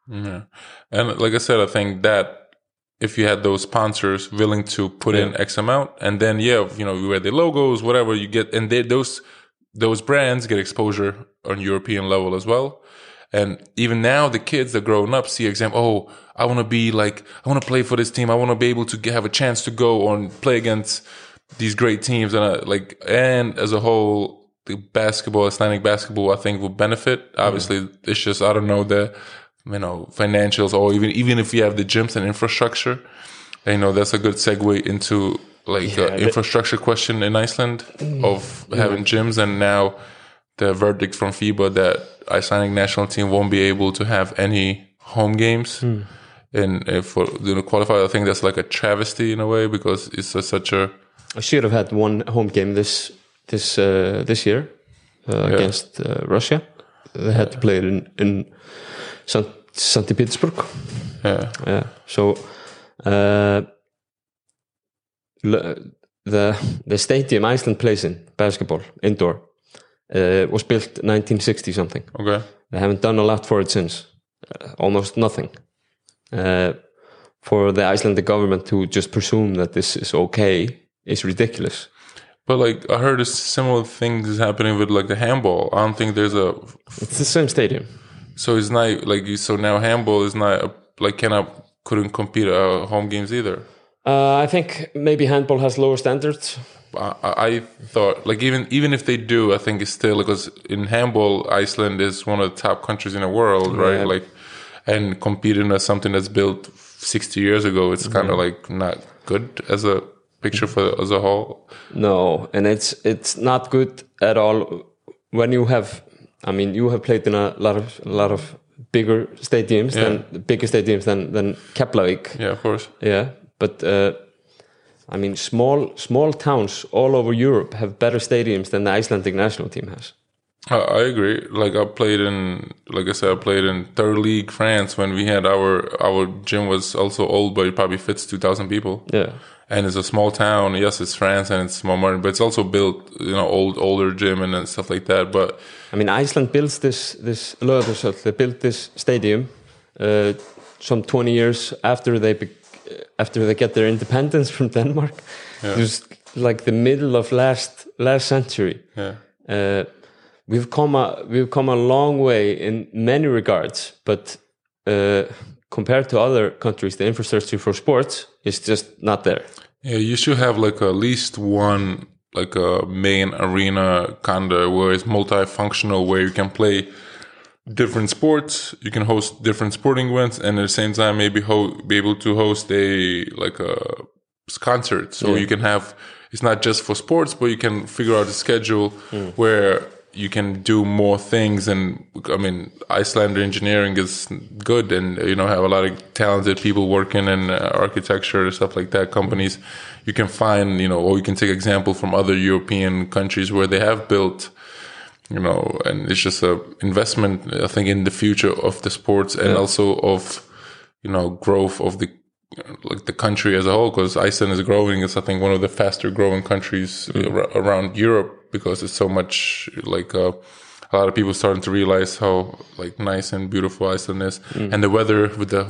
Yeah. And like I said, I think that if you had those sponsors willing to put in X amount, and then yeah, you know, you wear the logos, whatever you get, and they, those those brands get exposure on European level as well. And even now, the kids that growing up see exam. Oh, I want to be like, I want to play for this team. I want to be able to get, have a chance to go on play against these great teams, and uh, like, and as a whole, the basketball, Icelandic basketball, I think will benefit. Obviously, it's just I don't know the you know financials or even even if you have the gyms and infrastructure, you know that's a good segue into like uh, infrastructure question in Iceland of having gyms and now the verdict from FIBA that Icelandic national team won't be able to have any home games. And uh, for the qualifier, I think that's like a travesty in a way because it's a, such a I should have had one home game this this uh, this year uh, against uh, Russia. They had to play in in St. St. Petersburg. yeah Yeah. So uh, the the stadium Iceland plays in basketball indoor Uh, was built 1960 something. Okay. They haven't done a lot for it since. Uh, almost nothing. Uh, for the Icelandic government to just presume that this is okay is ridiculous. But like I heard a similar things happening with like the handball. I don't think there's a It's the same stadium. so it's not like you so now handball is not a, like cannot couldn't compete at home games either. Uh, I think maybe handball has lower standards. I, I thought like even even if they do, I think it's still because in handball Iceland is one of the top countries in the world, right? Yeah. Like and competing as something that's built 60 years ago, it's kind of like not good as a picture for a whole. No, and it's it's not good at all when you have. I mean, you have played in a lot of a lot of bigger stadiums than bigger stadiums than than Keflavik. Yeah, of course. Yeah, but uh, I mean, small small towns all over Europe have better stadiums than the Icelandic national team has. I, I agree. Like I played in, like I said, I played in third league France when we had our our gym was also old, but it probably fits two thousand people. Yeah, And it's a small town. Yes, it's France and it's small market, but it's also built, you know, old older gym and, and stuff like that. But I mean, Iceland builds this this. They built this stadium uh, some twenty years after they be, after they get their independence from Denmark. It was like the middle of last last century. yeah, Uh, we've come a we've come a long way in many regards, but uh, compared to other countries, the infrastructure for sports is just not there. yeah, you should have like at least one like a main arena kind of where it's multifunctional, where you can play different sports. You can host different sporting events, and at the same time, maybe ho- be able to host a like a concert. So you can have it's not just for sports, but you can figure out a schedule where you can do more things. And I mean, Icelander engineering is good, and you know have a lot of talented people working in uh, architecture and stuff like that. Companies you can find, you know, or you can take example from other European countries where they have built you know, and it's just a investment, I think, in the future of the sports and also of, you know, growth of the like the country as a whole. Because Iceland is growing; it's I think one of the faster growing countries ar- around Europe because it's so much like uh, a lot of people starting to realize how like nice and beautiful Iceland is, and the weather with the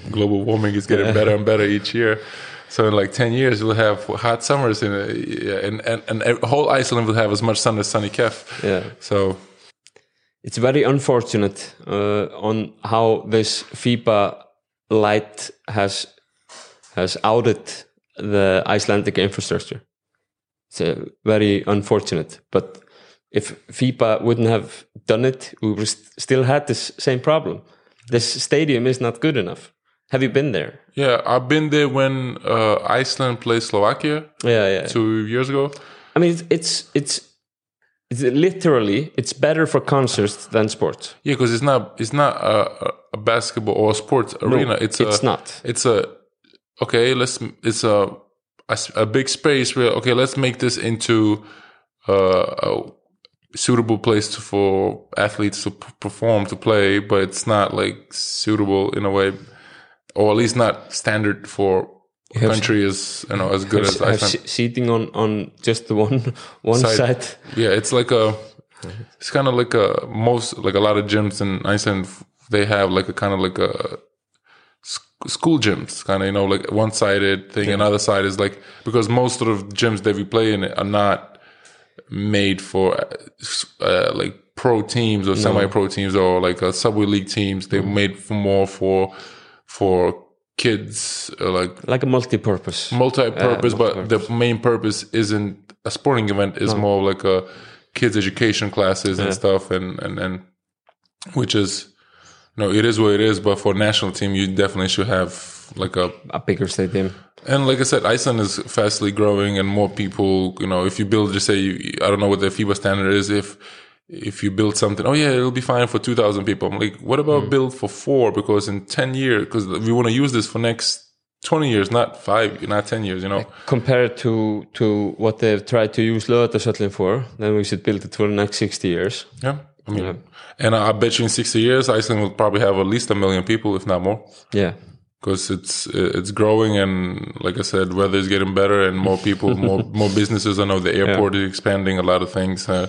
global warming is getting better and better each year. So in like ten years, we'll have hot summers in a, and, and and whole Iceland will have as much sun as sunny Kef. Yeah. So It's very unfortunate uh, on how this FIBA light has has outed the Icelandic infrastructure. It's uh, very unfortunate, but if FIBA wouldn't have done it, we would st- still had this same problem. This stadium is not good enough. Have you been there? yeah, I've been there when uh, Iceland played Slovakia Yeah, yeah. two years ago. I mean, it's it's it's, it's literally it's better for concerts than sports. Yeah, because it's not it's not a, a basketball or a sports arena. It's a, it's not. It's a okay. Let's it's a a, a big space where okay. Let's make this into uh, a suitable place to, for athletes to p- perform to play, but it's not like suitable in a way, or at least not standard for a country is you know as good as have Iceland. se- seating on on just the one one Side. side. Yeah, it's like a, it's kind of like a most like a lot of gyms in Iceland. They have like a kind of like a school gyms, kind of you know like one sided thing. Another side is like because most of the gyms that we play in are not made for uh, uh, like pro teams or semi pro teams or like uh, subway league teams. They're made for more for for kids uh, like like a multi-purpose. multi-purpose, but the main purpose isn't a sporting event. It's more like a kids' education classes and stuff, and and and which is no, it is what it is. But for national team, you definitely should have like a a bigger stadium. and like I said, Iceland is fastly growing, and more people. You know, if you build, just say, you, I don't know what the FIBA standard is. If if you build something, oh yeah, it'll be fine for two thousand people. I'm like, what about hmm. build for four? Because in ten years, because we want to use this for next twenty years, not five, not ten years. You know, Compared to to what they've tried to use Laugardalshöllin for, then we should build it for the next sixty years. yeah. I mean, and I bet you in sixty years, Iceland will probably have at least a million people, if not more. Yeah, because it's it's growing and like I said, weather is getting better and more people, more more businesses. I know the airport is expanding a lot of things. Uh,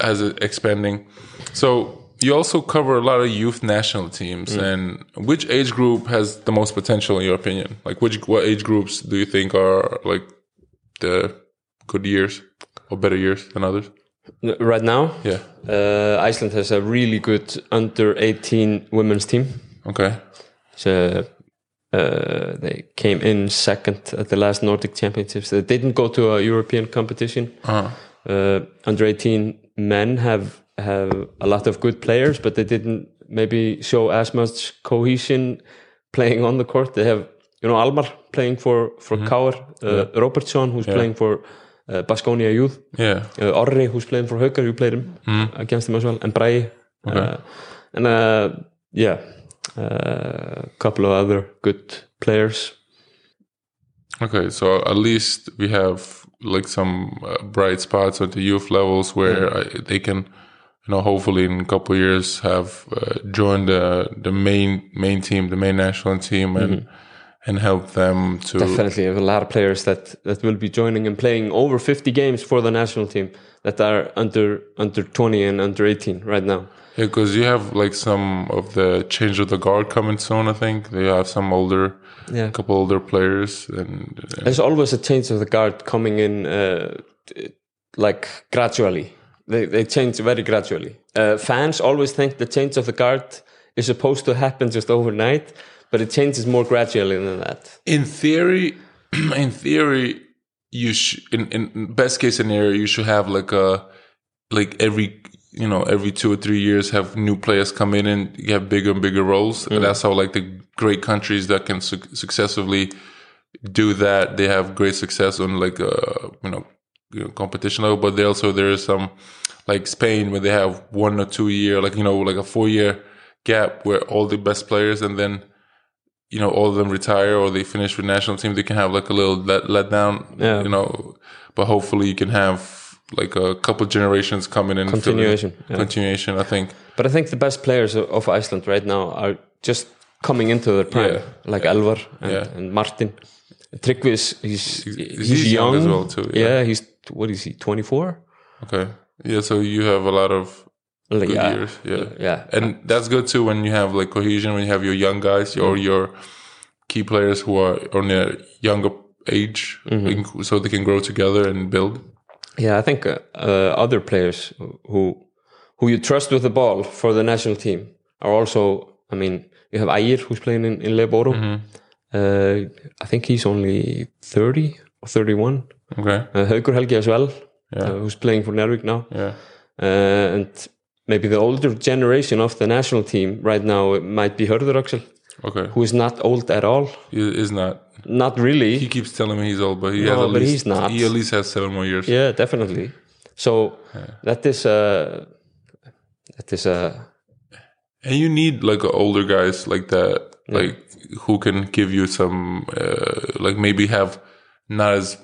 as it expanding. So you also cover a lot of youth national teams, Mm. and which age group has the most potential in your opinion? Like which what age groups do you think are like the good years or better years than others? Right now, Yeah. uh, Iceland has a really good under 18 women's team. Okay. So uh, they came in second at the last Nordic Championships. They didn't go to a European competition. Uh-huh. Uh, under 18 men have have a lot of good players, but they didn't maybe show as much cohesion playing on the court. They have you know Almar playing for for mm uh, Robertson who's playing for uh, Basconia Youth, Yeah. uh, Orri who's playing for Haukar, you played him against him as well, and Brai, uh, and uh, yeah, a couple of other good players. Okay, so at least we have like some uh, bright spots at the youth levels where I, they can, you know, hopefully in a couple of years have uh, joined the the main main team, the main national team, and and help them to Definitely have a lot of players that, that will be joining and playing over 50 games for the national team that are under under 20 and under 18 right now. Yeah, because you have like some of the change of the guard coming soon. I think they have some older, Yeah. couple older players, and, There's always a change of the guard coming in uh, like gradually. They, they change very gradually. Uh, fans always think the change of the guard is supposed to happen just overnight, but it changes more gradually than that. in theory, in theory, you should in, in best case scenario you should have like a like every you know every two or three years have new players come in and you have bigger and bigger roles. And that's how like the great countries that can su- successfully do that they have great success on like a you know, you know competition level. But they also there is some like Spain where they have one or two year like you know like a four year gap where all the best players and then you know all of them retire or they finish with national team, they can have like a little let, let down. Yeah. You know, but hopefully you can have like a couple generations coming in. Continuation, yeah. Continuation. I think. But I think the best players of- Iceland right now are just coming into their prime, Yeah. like Elvar and, Yeah. and Martin. Tryggvi is he's, he's, he's young young, as well too, Yeah. yeah. he's what is he? Twenty four. Okay. Yeah. So you have a lot of Like, good yeah, years. Yeah. yeah. And that's good too when you have like cohesion, when you have your young guys or your key players who are on a younger age, Mm-hmm. so they can grow together and build. Yeah, I think uh, uh, other players who who you trust with the ball for the national team are also. I mean, you have Ægir who's playing in, in LEB Oro. Mm-hmm. Uh, I think he's only thirty or thirty-one. Okay. Uh, Haukur Helgi as well, Yeah. uh, who's playing for Njarðvík now. Yeah. Uh, and maybe the older generation of the national team right now might be Hörður Axel, Okay. who is not old at all. He is not. Not really. He keeps telling me he's old, but he No, has at but least he's not. he at least has seven more years. yeah, definitely. So that is a that is a And you need like older guys like that, like who can give you some, uh, like maybe have not as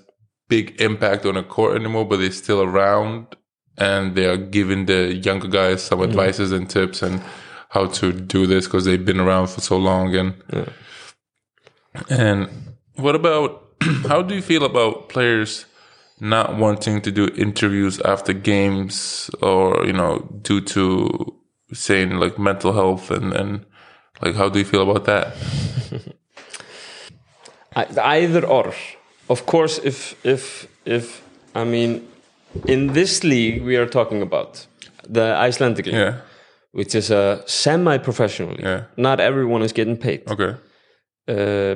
big impact on a court anymore, but they're still around and they are giving the younger guys some mm. advices and tips and how to do this because they've been around for so long. And and what about how do you feel about players? not wanting to do interviews after games or you know due to saying like mental health and and like how do you feel about that either or. Of course, if if if I mean, in this league we are talking about the Icelandic league, yeah which is a semi-professional league. Yeah. Not everyone is getting paid. okay Uh,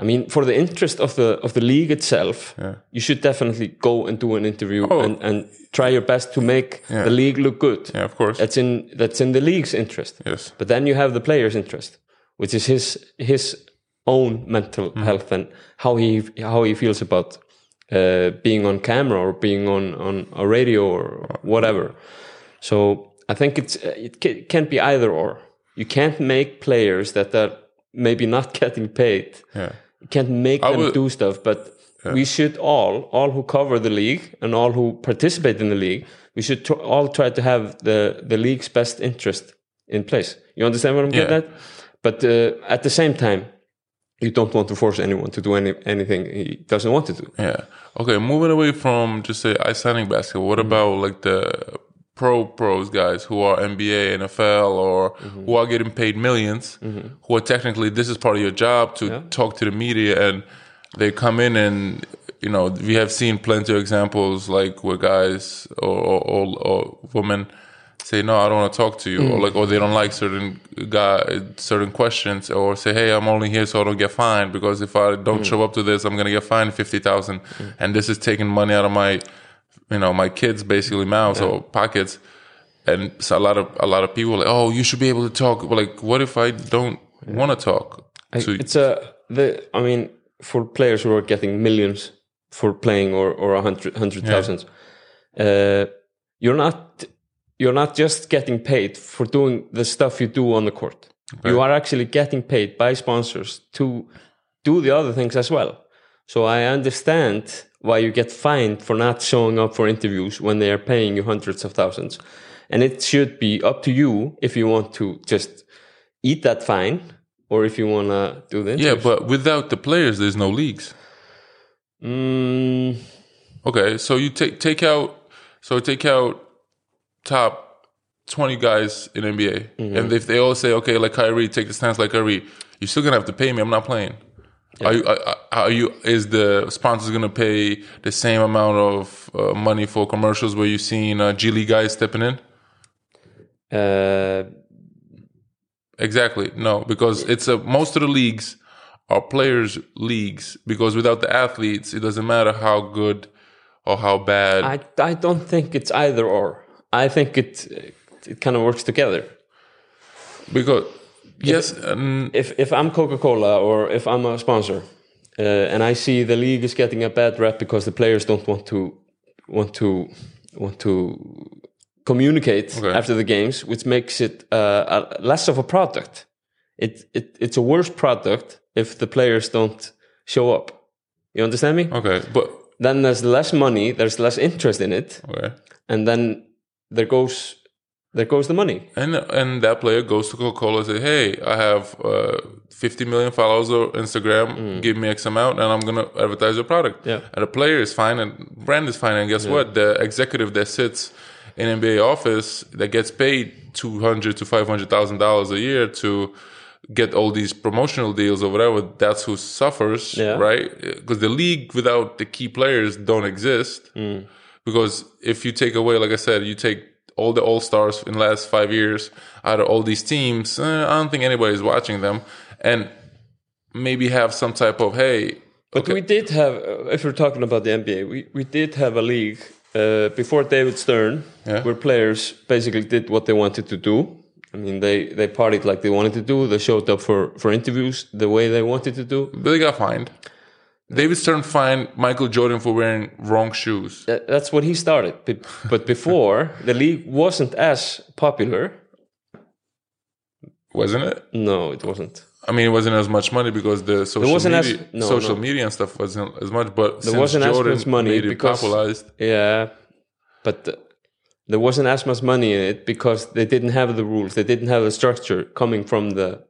I mean, for the interest of the of the league itself, Yeah. you should definitely go and do an interview Oh. and, and try your best to make Yeah. the league look good. yeah of course That's in that's in the league's interest. yes But then you have the player's interest, which is his his own mental Mm-hmm. health and how he how he feels about uh, being on camera or being on on a radio or whatever. So I think it's uh, it can't be either or. You can't make players that are maybe not getting paid. yeah You can't make them would- do stuff, but we should all, all who cover the league and all who participate in the league, we should tr- all try to have the, the league's best interest in place. You understand what I'm getting at? But uh, at the same time, you don't want to force anyone to do any, anything he doesn't want to do. yeah okay moving away from just say Icelandic basketball what about like the pro pros guys who are NBA, NFL, or Mm-hmm. who are getting paid 1000000s who are technically this is part of your job to Yeah. talk to the media, and they come in and you know we have seen plenty of examples like where guys or or, or, or women say no i don't want to talk to you Mm. or like or they don't like certain guy certain questions or say hey i'm only here so i don't get fined because if i don't Mm. show up to this i'm gonna get fined 50000 and this is taking money out of my you know my kids basically mouths or pockets. And so a lot of a lot of people are like oh you should be able to talk but like what if i don't want to talk to it's a the I mean for players who are getting millions for playing or or a hundred hundred thousands, uh, you're not you're not just getting paid for doing the stuff you do on the court. You are actually getting paid by sponsors to do the other things as well. So I understand why you get fined for not showing up for interviews when they are paying you hundreds of thousands. And it should be up to you if you want to just eat that fine or if you want to do the yeah but without the players there's no leagues Mm, Okay, so you take take out so take out top twenty guys in NBA, and if they all say okay, like Kyrie, take the stance like Kyrie, you're still gonna have to pay me. I'm not playing. Are you? Are, are you? Is the sponsors gonna pay the same amount of uh, money for commercials where you've seen uh, G League guys stepping in? uh, Exactly. No, because it's a most of the leagues are players' leagues because without the athletes, it doesn't matter how good or how bad. I I don't think it's either or. I think it it kind of works together. because yes, and If if I'm Coca Cola or if I'm a sponsor, uh, and I see the league is getting a bad rep because the players don't want to want to want to communicate Okay. after the games, which makes it uh, a, less of a product. It, it it's a worse product if the players don't show up. You understand me? okay, but Then there's less money, there's less interest in it, okay. and then there goes there goes the money. And and that player goes to Coca Cola and say, "Hey, I have uh, 50 million followers on Instagram. Give me X amount, and I'm gonna advertise your product." Yeah. And the player is fine, and brand is fine. And guess what? The executive that sits in NBA office that gets paid 200 to 500 thousand dollars a year to get all these promotional deals or whatever. That's who suffers, Yeah. right? Because the league without the key players don't exist. Because if you take away, like I said, you take all the all stars in the last five years out of all these teams, eh, I don't think anybody's watching them, and maybe have some type of hey, But we did have, if we're talking about the NBA, we, we did have a league uh, before David Stern, Yeah. where players basically did what they wanted to do. I mean, they, they partied like they wanted to do. They showed up for, for interviews the way they wanted to do. but they got fined. David Stern fined Michael Jordan for wearing wrong shoes. That's what he started. But, before, the league wasn't as popular. Wasn't it? No, it wasn't. I mean, it wasn't as much money because the social wasn't as- media, no, social no. media and stuff wasn't as much. But There since wasn't as much money because- popularized, Yeah, but there wasn't as much money in it because they didn't have the rules. They didn't have the structure coming from the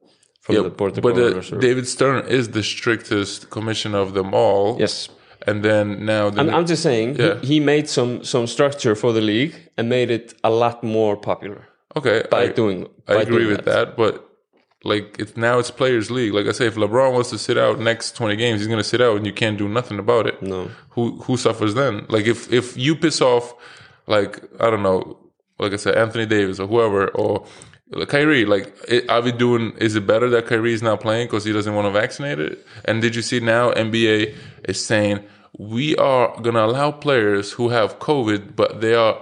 from the board but uh, governors or- David Stern is the strictest commissioner of them all. yes, and then now the I'm, I'm just saying Yeah. he, he made some some structure for the league and made it a lot more popular okay, by I, doing. I by agree doing with that. but like it's now it's players' league. Like I say, if LeBron wants to sit out next twenty games, he's gonna sit out, and you can't do nothing about it. No, Who who suffers then? Like if if you piss off, like I don't know, like I said, Anthony Davis or whoever or. Like Kyrie, like, it, are we doing? Is it better that Kyrie is not playing because he doesn't want to vaccinate it? And did you see now NBA is saying we are gonna allow players who have COVID, but they are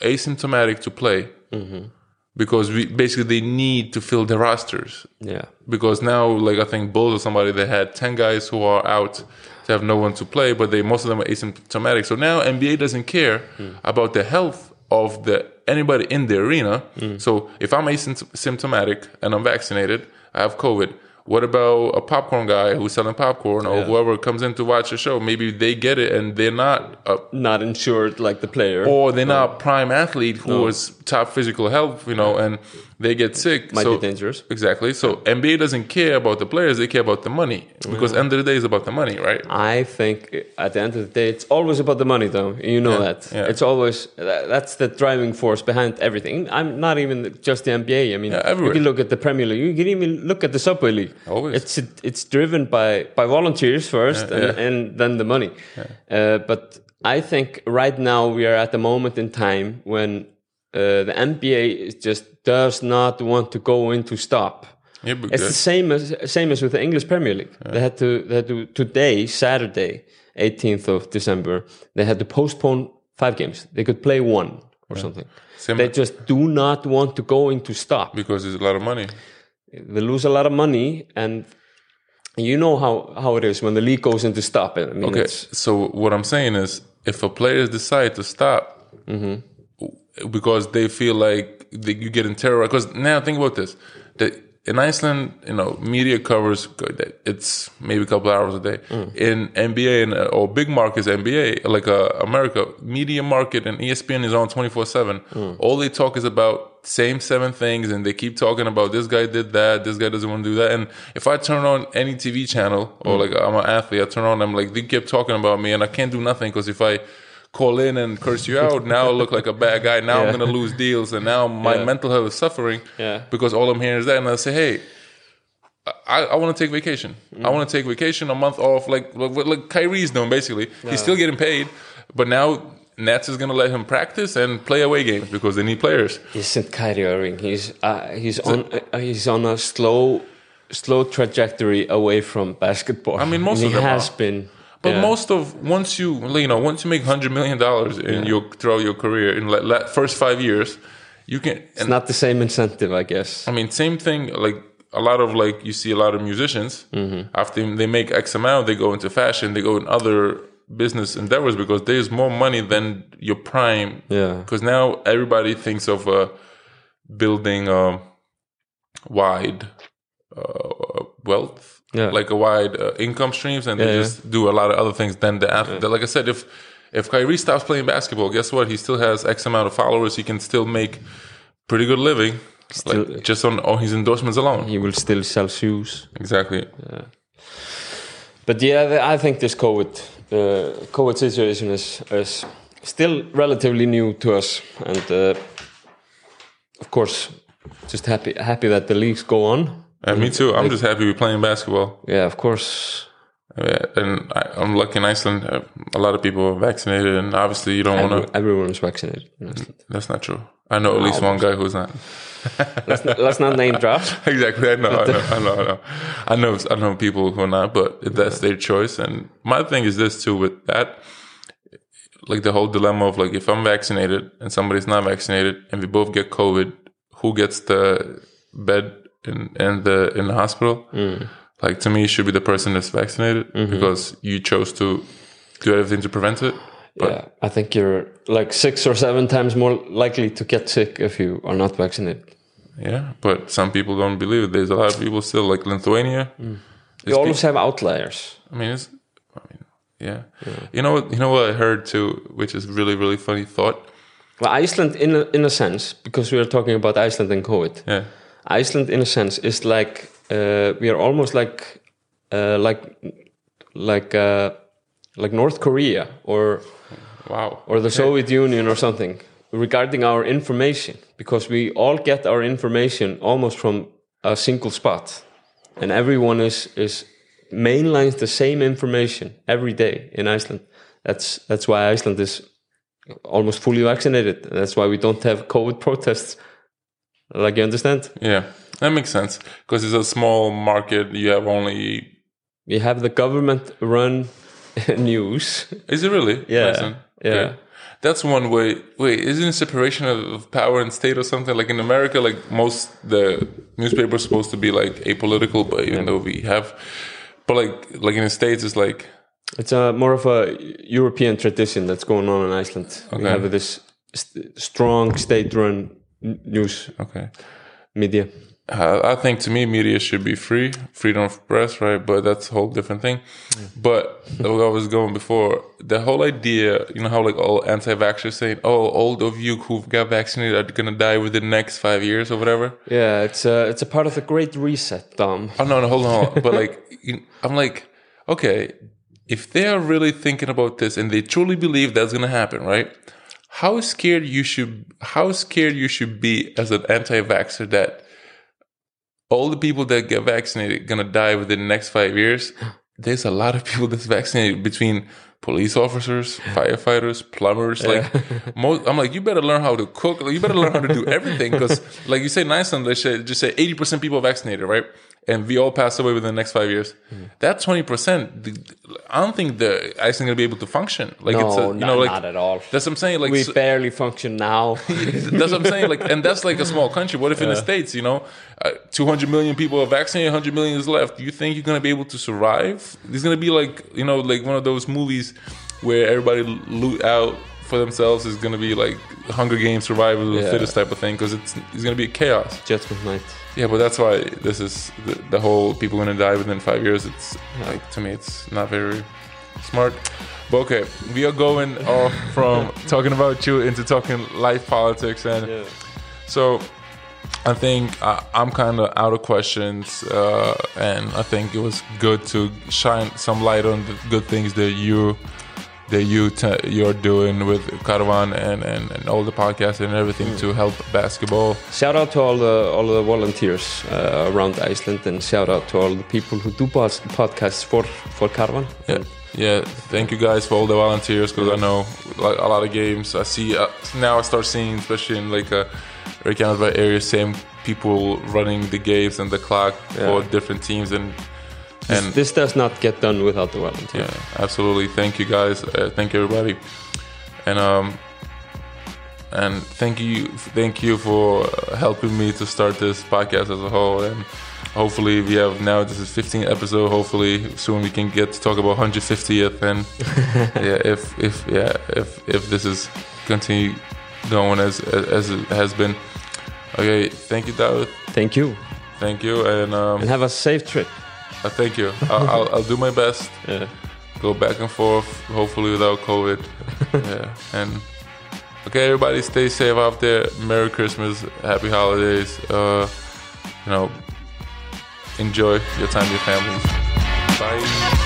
asymptomatic to play mm-hmm. because we basically they need to fill the rosters yeah, because now like I think Bulls or somebody they had ten guys who are out to have no one to play, but they most of them are asymptomatic. So now NBA doesn't care hmm. about the health of the anybody in the arena. Mm. So if I'm asymptomatic and I'm vaccinated, I have COVID. What about a popcorn guy who's selling popcorn or Yeah. whoever comes in to watch the show? Maybe they get it and they're not a Not insured like the player. or they're not prime athlete who No. is top physical health, you know, and they get sick. Might so, be dangerous. Exactly. So NBA doesn't care about the players; they care about the money because end of the day is about the money, right? I think at the end of the day, it's always about the money, though. You know Yeah, that. yeah. It's always that's the driving force behind everything. I'm not even just the NBA. I mean, Yeah, you can look at the Premier League. You can even look at the Subway League. Always. It's it's driven by by volunteers first, Yeah, and, and then the money. Uh, but I think right now we are at the moment in time when uh, the NBA just does not want to go into stop. Yeah, but It's the same as same as with the English Premier League. They had to they had to today Saturday, 18th of December. They had to postpone five games. They could play one or something. Same- They just do not want to go into stop. because there's a lot of money. They lose a lot of money, and you know how how it is when the league goes into stop. I mean, Okay, so what I'm saying is, if a players decide to stop because they feel like they, you getting terrorized, because now think about this: that in Iceland, you know, media covers it's maybe a couple hours a day. In NBA and uh, or big markets, NBA like uh, America, media market and ESPN is on 24 seven. All they talk is about same seven things, and they keep talking about this guy did that, this guy doesn't want to do that. And if I turn on any TV channel or like I'm an athlete, I turn on, I'm like they keep talking about me, and I can't do nothing because if I call in and curse you out, now I look like a bad guy. Now I'm gonna lose deals, and now my Yeah. mental health is suffering Yeah. because all I'm hearing is that. And I say, hey, I, I want to take vacation. I want to take vacation, a month off, like like, like Kyrie's doing. Basically, he's still getting paid, but now Nets is gonna let him practice and play away games because they need players. isn't Kyrie Irving? He's uh, he's on uh, he's on a slow slow trajectory away from basketball. I mean, most he of them has are. been. But yeah. most of once you you know once you make hundred million dollars in your throughout your career in like first five years, you can. It's And not the same incentive, I guess. I mean, same thing. Like a lot of like you see a lot of musicians Mm-hmm. after they make X amount, they go into fashion, they go in other business endeavors because there's more money than your prime. Yeah. Because now everybody thinks of uh, building um, wide uh, wealth, Yeah. like a wide uh, income streams, and they Yeah, just do a lot of other things than the athlete. Like I said, if if Kyrie stops playing basketball, guess what? He still has X amount of followers. He can still make pretty good living, like just on on his endorsements alone. He will still sell shoes. Exactly. But yeah, I think this COVID uh, COVID situation is is still relatively new to us, and uh, of course, just happy happy that the leagues go on. And me too. I'm just happy we're playing basketball. Yeah, of course. Uh, and I, I'm lucky in Iceland. Uh, a lot of people are vaccinated, and obviously you don't want to. everyone is vaccinated. in That's not true. I know at least one guy who's not. let's, not, let's not name drop. exactly. I know, I know. I know. I know. I know. I know people who are not, but that's their choice. And my thing is this too with that, like the whole dilemma of like if I'm vaccinated and somebody's not vaccinated, and we both get COVID, who gets the bed in in the in the hospital? Mm. Like to me, it should be the person that's vaccinated mm-hmm. because you chose to do everything to prevent it. But yeah, I think you're like six or seven times more likely to get sick if you are not vaccinated. yeah, but some people don't believe it. There's a lot of people still like Lithuania. Mm. You always have outliers. I mean, it's, I mean, yeah. You know what? You know what I heard too, which is really, really funny thought. Well, Iceland, in a, in a sense, because we are talking about Iceland and COVID, Yeah, Iceland, in a sense, is like uh, we are almost like uh, like like uh, like North Korea or wow. or the Soviet Union or something regarding our information, because we all get our information almost from a single spot, and everyone is is mainlines the same information every day in Iceland. That's that's why Iceland is almost fully vaccinated. That's why we don't have COVID protests. Like you understand? Yeah, that makes sense because it's a small market. You have only. We have the government run news. Is it really? Yeah, yeah. That's one way. Wait, isn't it separation of, power and state or something? Like in America, like most the newspapers supposed to be like apolitical, but even though we have, but like like in the states, it's like It's a more of a European tradition that's going on in Iceland. We have this st- strong state-run news okay. media. uh, I think to me, media should be free, freedom of press, right? But that's a whole different thing. But like I was going before, the whole idea, you know, how like all anti-vaxxers saying, "Oh, all of you who got vaccinated are gonna die within the next five years or whatever." Yeah, it's a it's a part of the Great Reset, Dom. Oh no, no, hold on, but like, you, I'm like, okay, if they are really thinking about this and they truly believe that's gonna happen, right? How scared you should, how scared you should be as an anti-vaxxer that all the people that get vaccinated gonna die within the next five years. There's a lot of people that's vaccinated between police officers, firefighters, plumbers. Like, most, I'm like, you better learn how to cook. Like, you better learn how to do everything because, like you say, nice and they say just say 80 percent people vaccinated, right? And we all pass away within the next five years. That 20 percent, I don't think the ice is gonna be able to function. Like, it's a, No, you not, know, like not at all. that's what I'm saying. Like, We so- barely function now. that's what I'm saying. Like, and that's like a small country. What if in the states, you know, uh, 200 million people are vaccinated, 100 million is left? Do you think you're gonna be able to survive? It's gonna be like, you know, like one of those movies where everybody loot out for themselves. Is gonna be like Hunger Games survival Yeah. fittest type of thing because it's it's gonna be chaos. Judgment Night. Yeah, but that's why this is the, the whole people gonna die within five years. It's like to me, it's not very smart. But okay, we are going off from talking about you into talking life politics, and so I think I, I'm kind of out of questions, uh, and I think it was good to shine some light on the good things that you that you t- you're doing with Karfan and, and, and all the podcasts and everything to help basketball. Shout out to all the all the volunteers uh, around Iceland, and shout out to all the people who do podcasts for for Karfan. Yeah, yeah. Thank you guys for all the volunteers because I know like a lot of games. I see uh, now. I start seeing, especially in like a Reykjavik area, same people running the games and the clock for different teams and and This does not get done without the volunteers. yeah, absolutely. Thank you guys. Uh, thank you everybody, and um and thank you thank you for helping me to start this podcast as a whole and. Hopefully we have now this is 15th episode. Hopefully soon we can get to talk about 150th and yeah if if yeah if if this is continue going as as it has been. Okay, thank you, David. Thank you, Thank you, and um, and have a safe trip. Uh, thank you. I'll, I'll, I'll do my best. Yeah. Go back and forth, hopefully without COVID. yeah, and okay, everybody, stay safe out there. Merry Christmas, Happy Holidays. Uh, you know, enjoy your time with your families. Bye.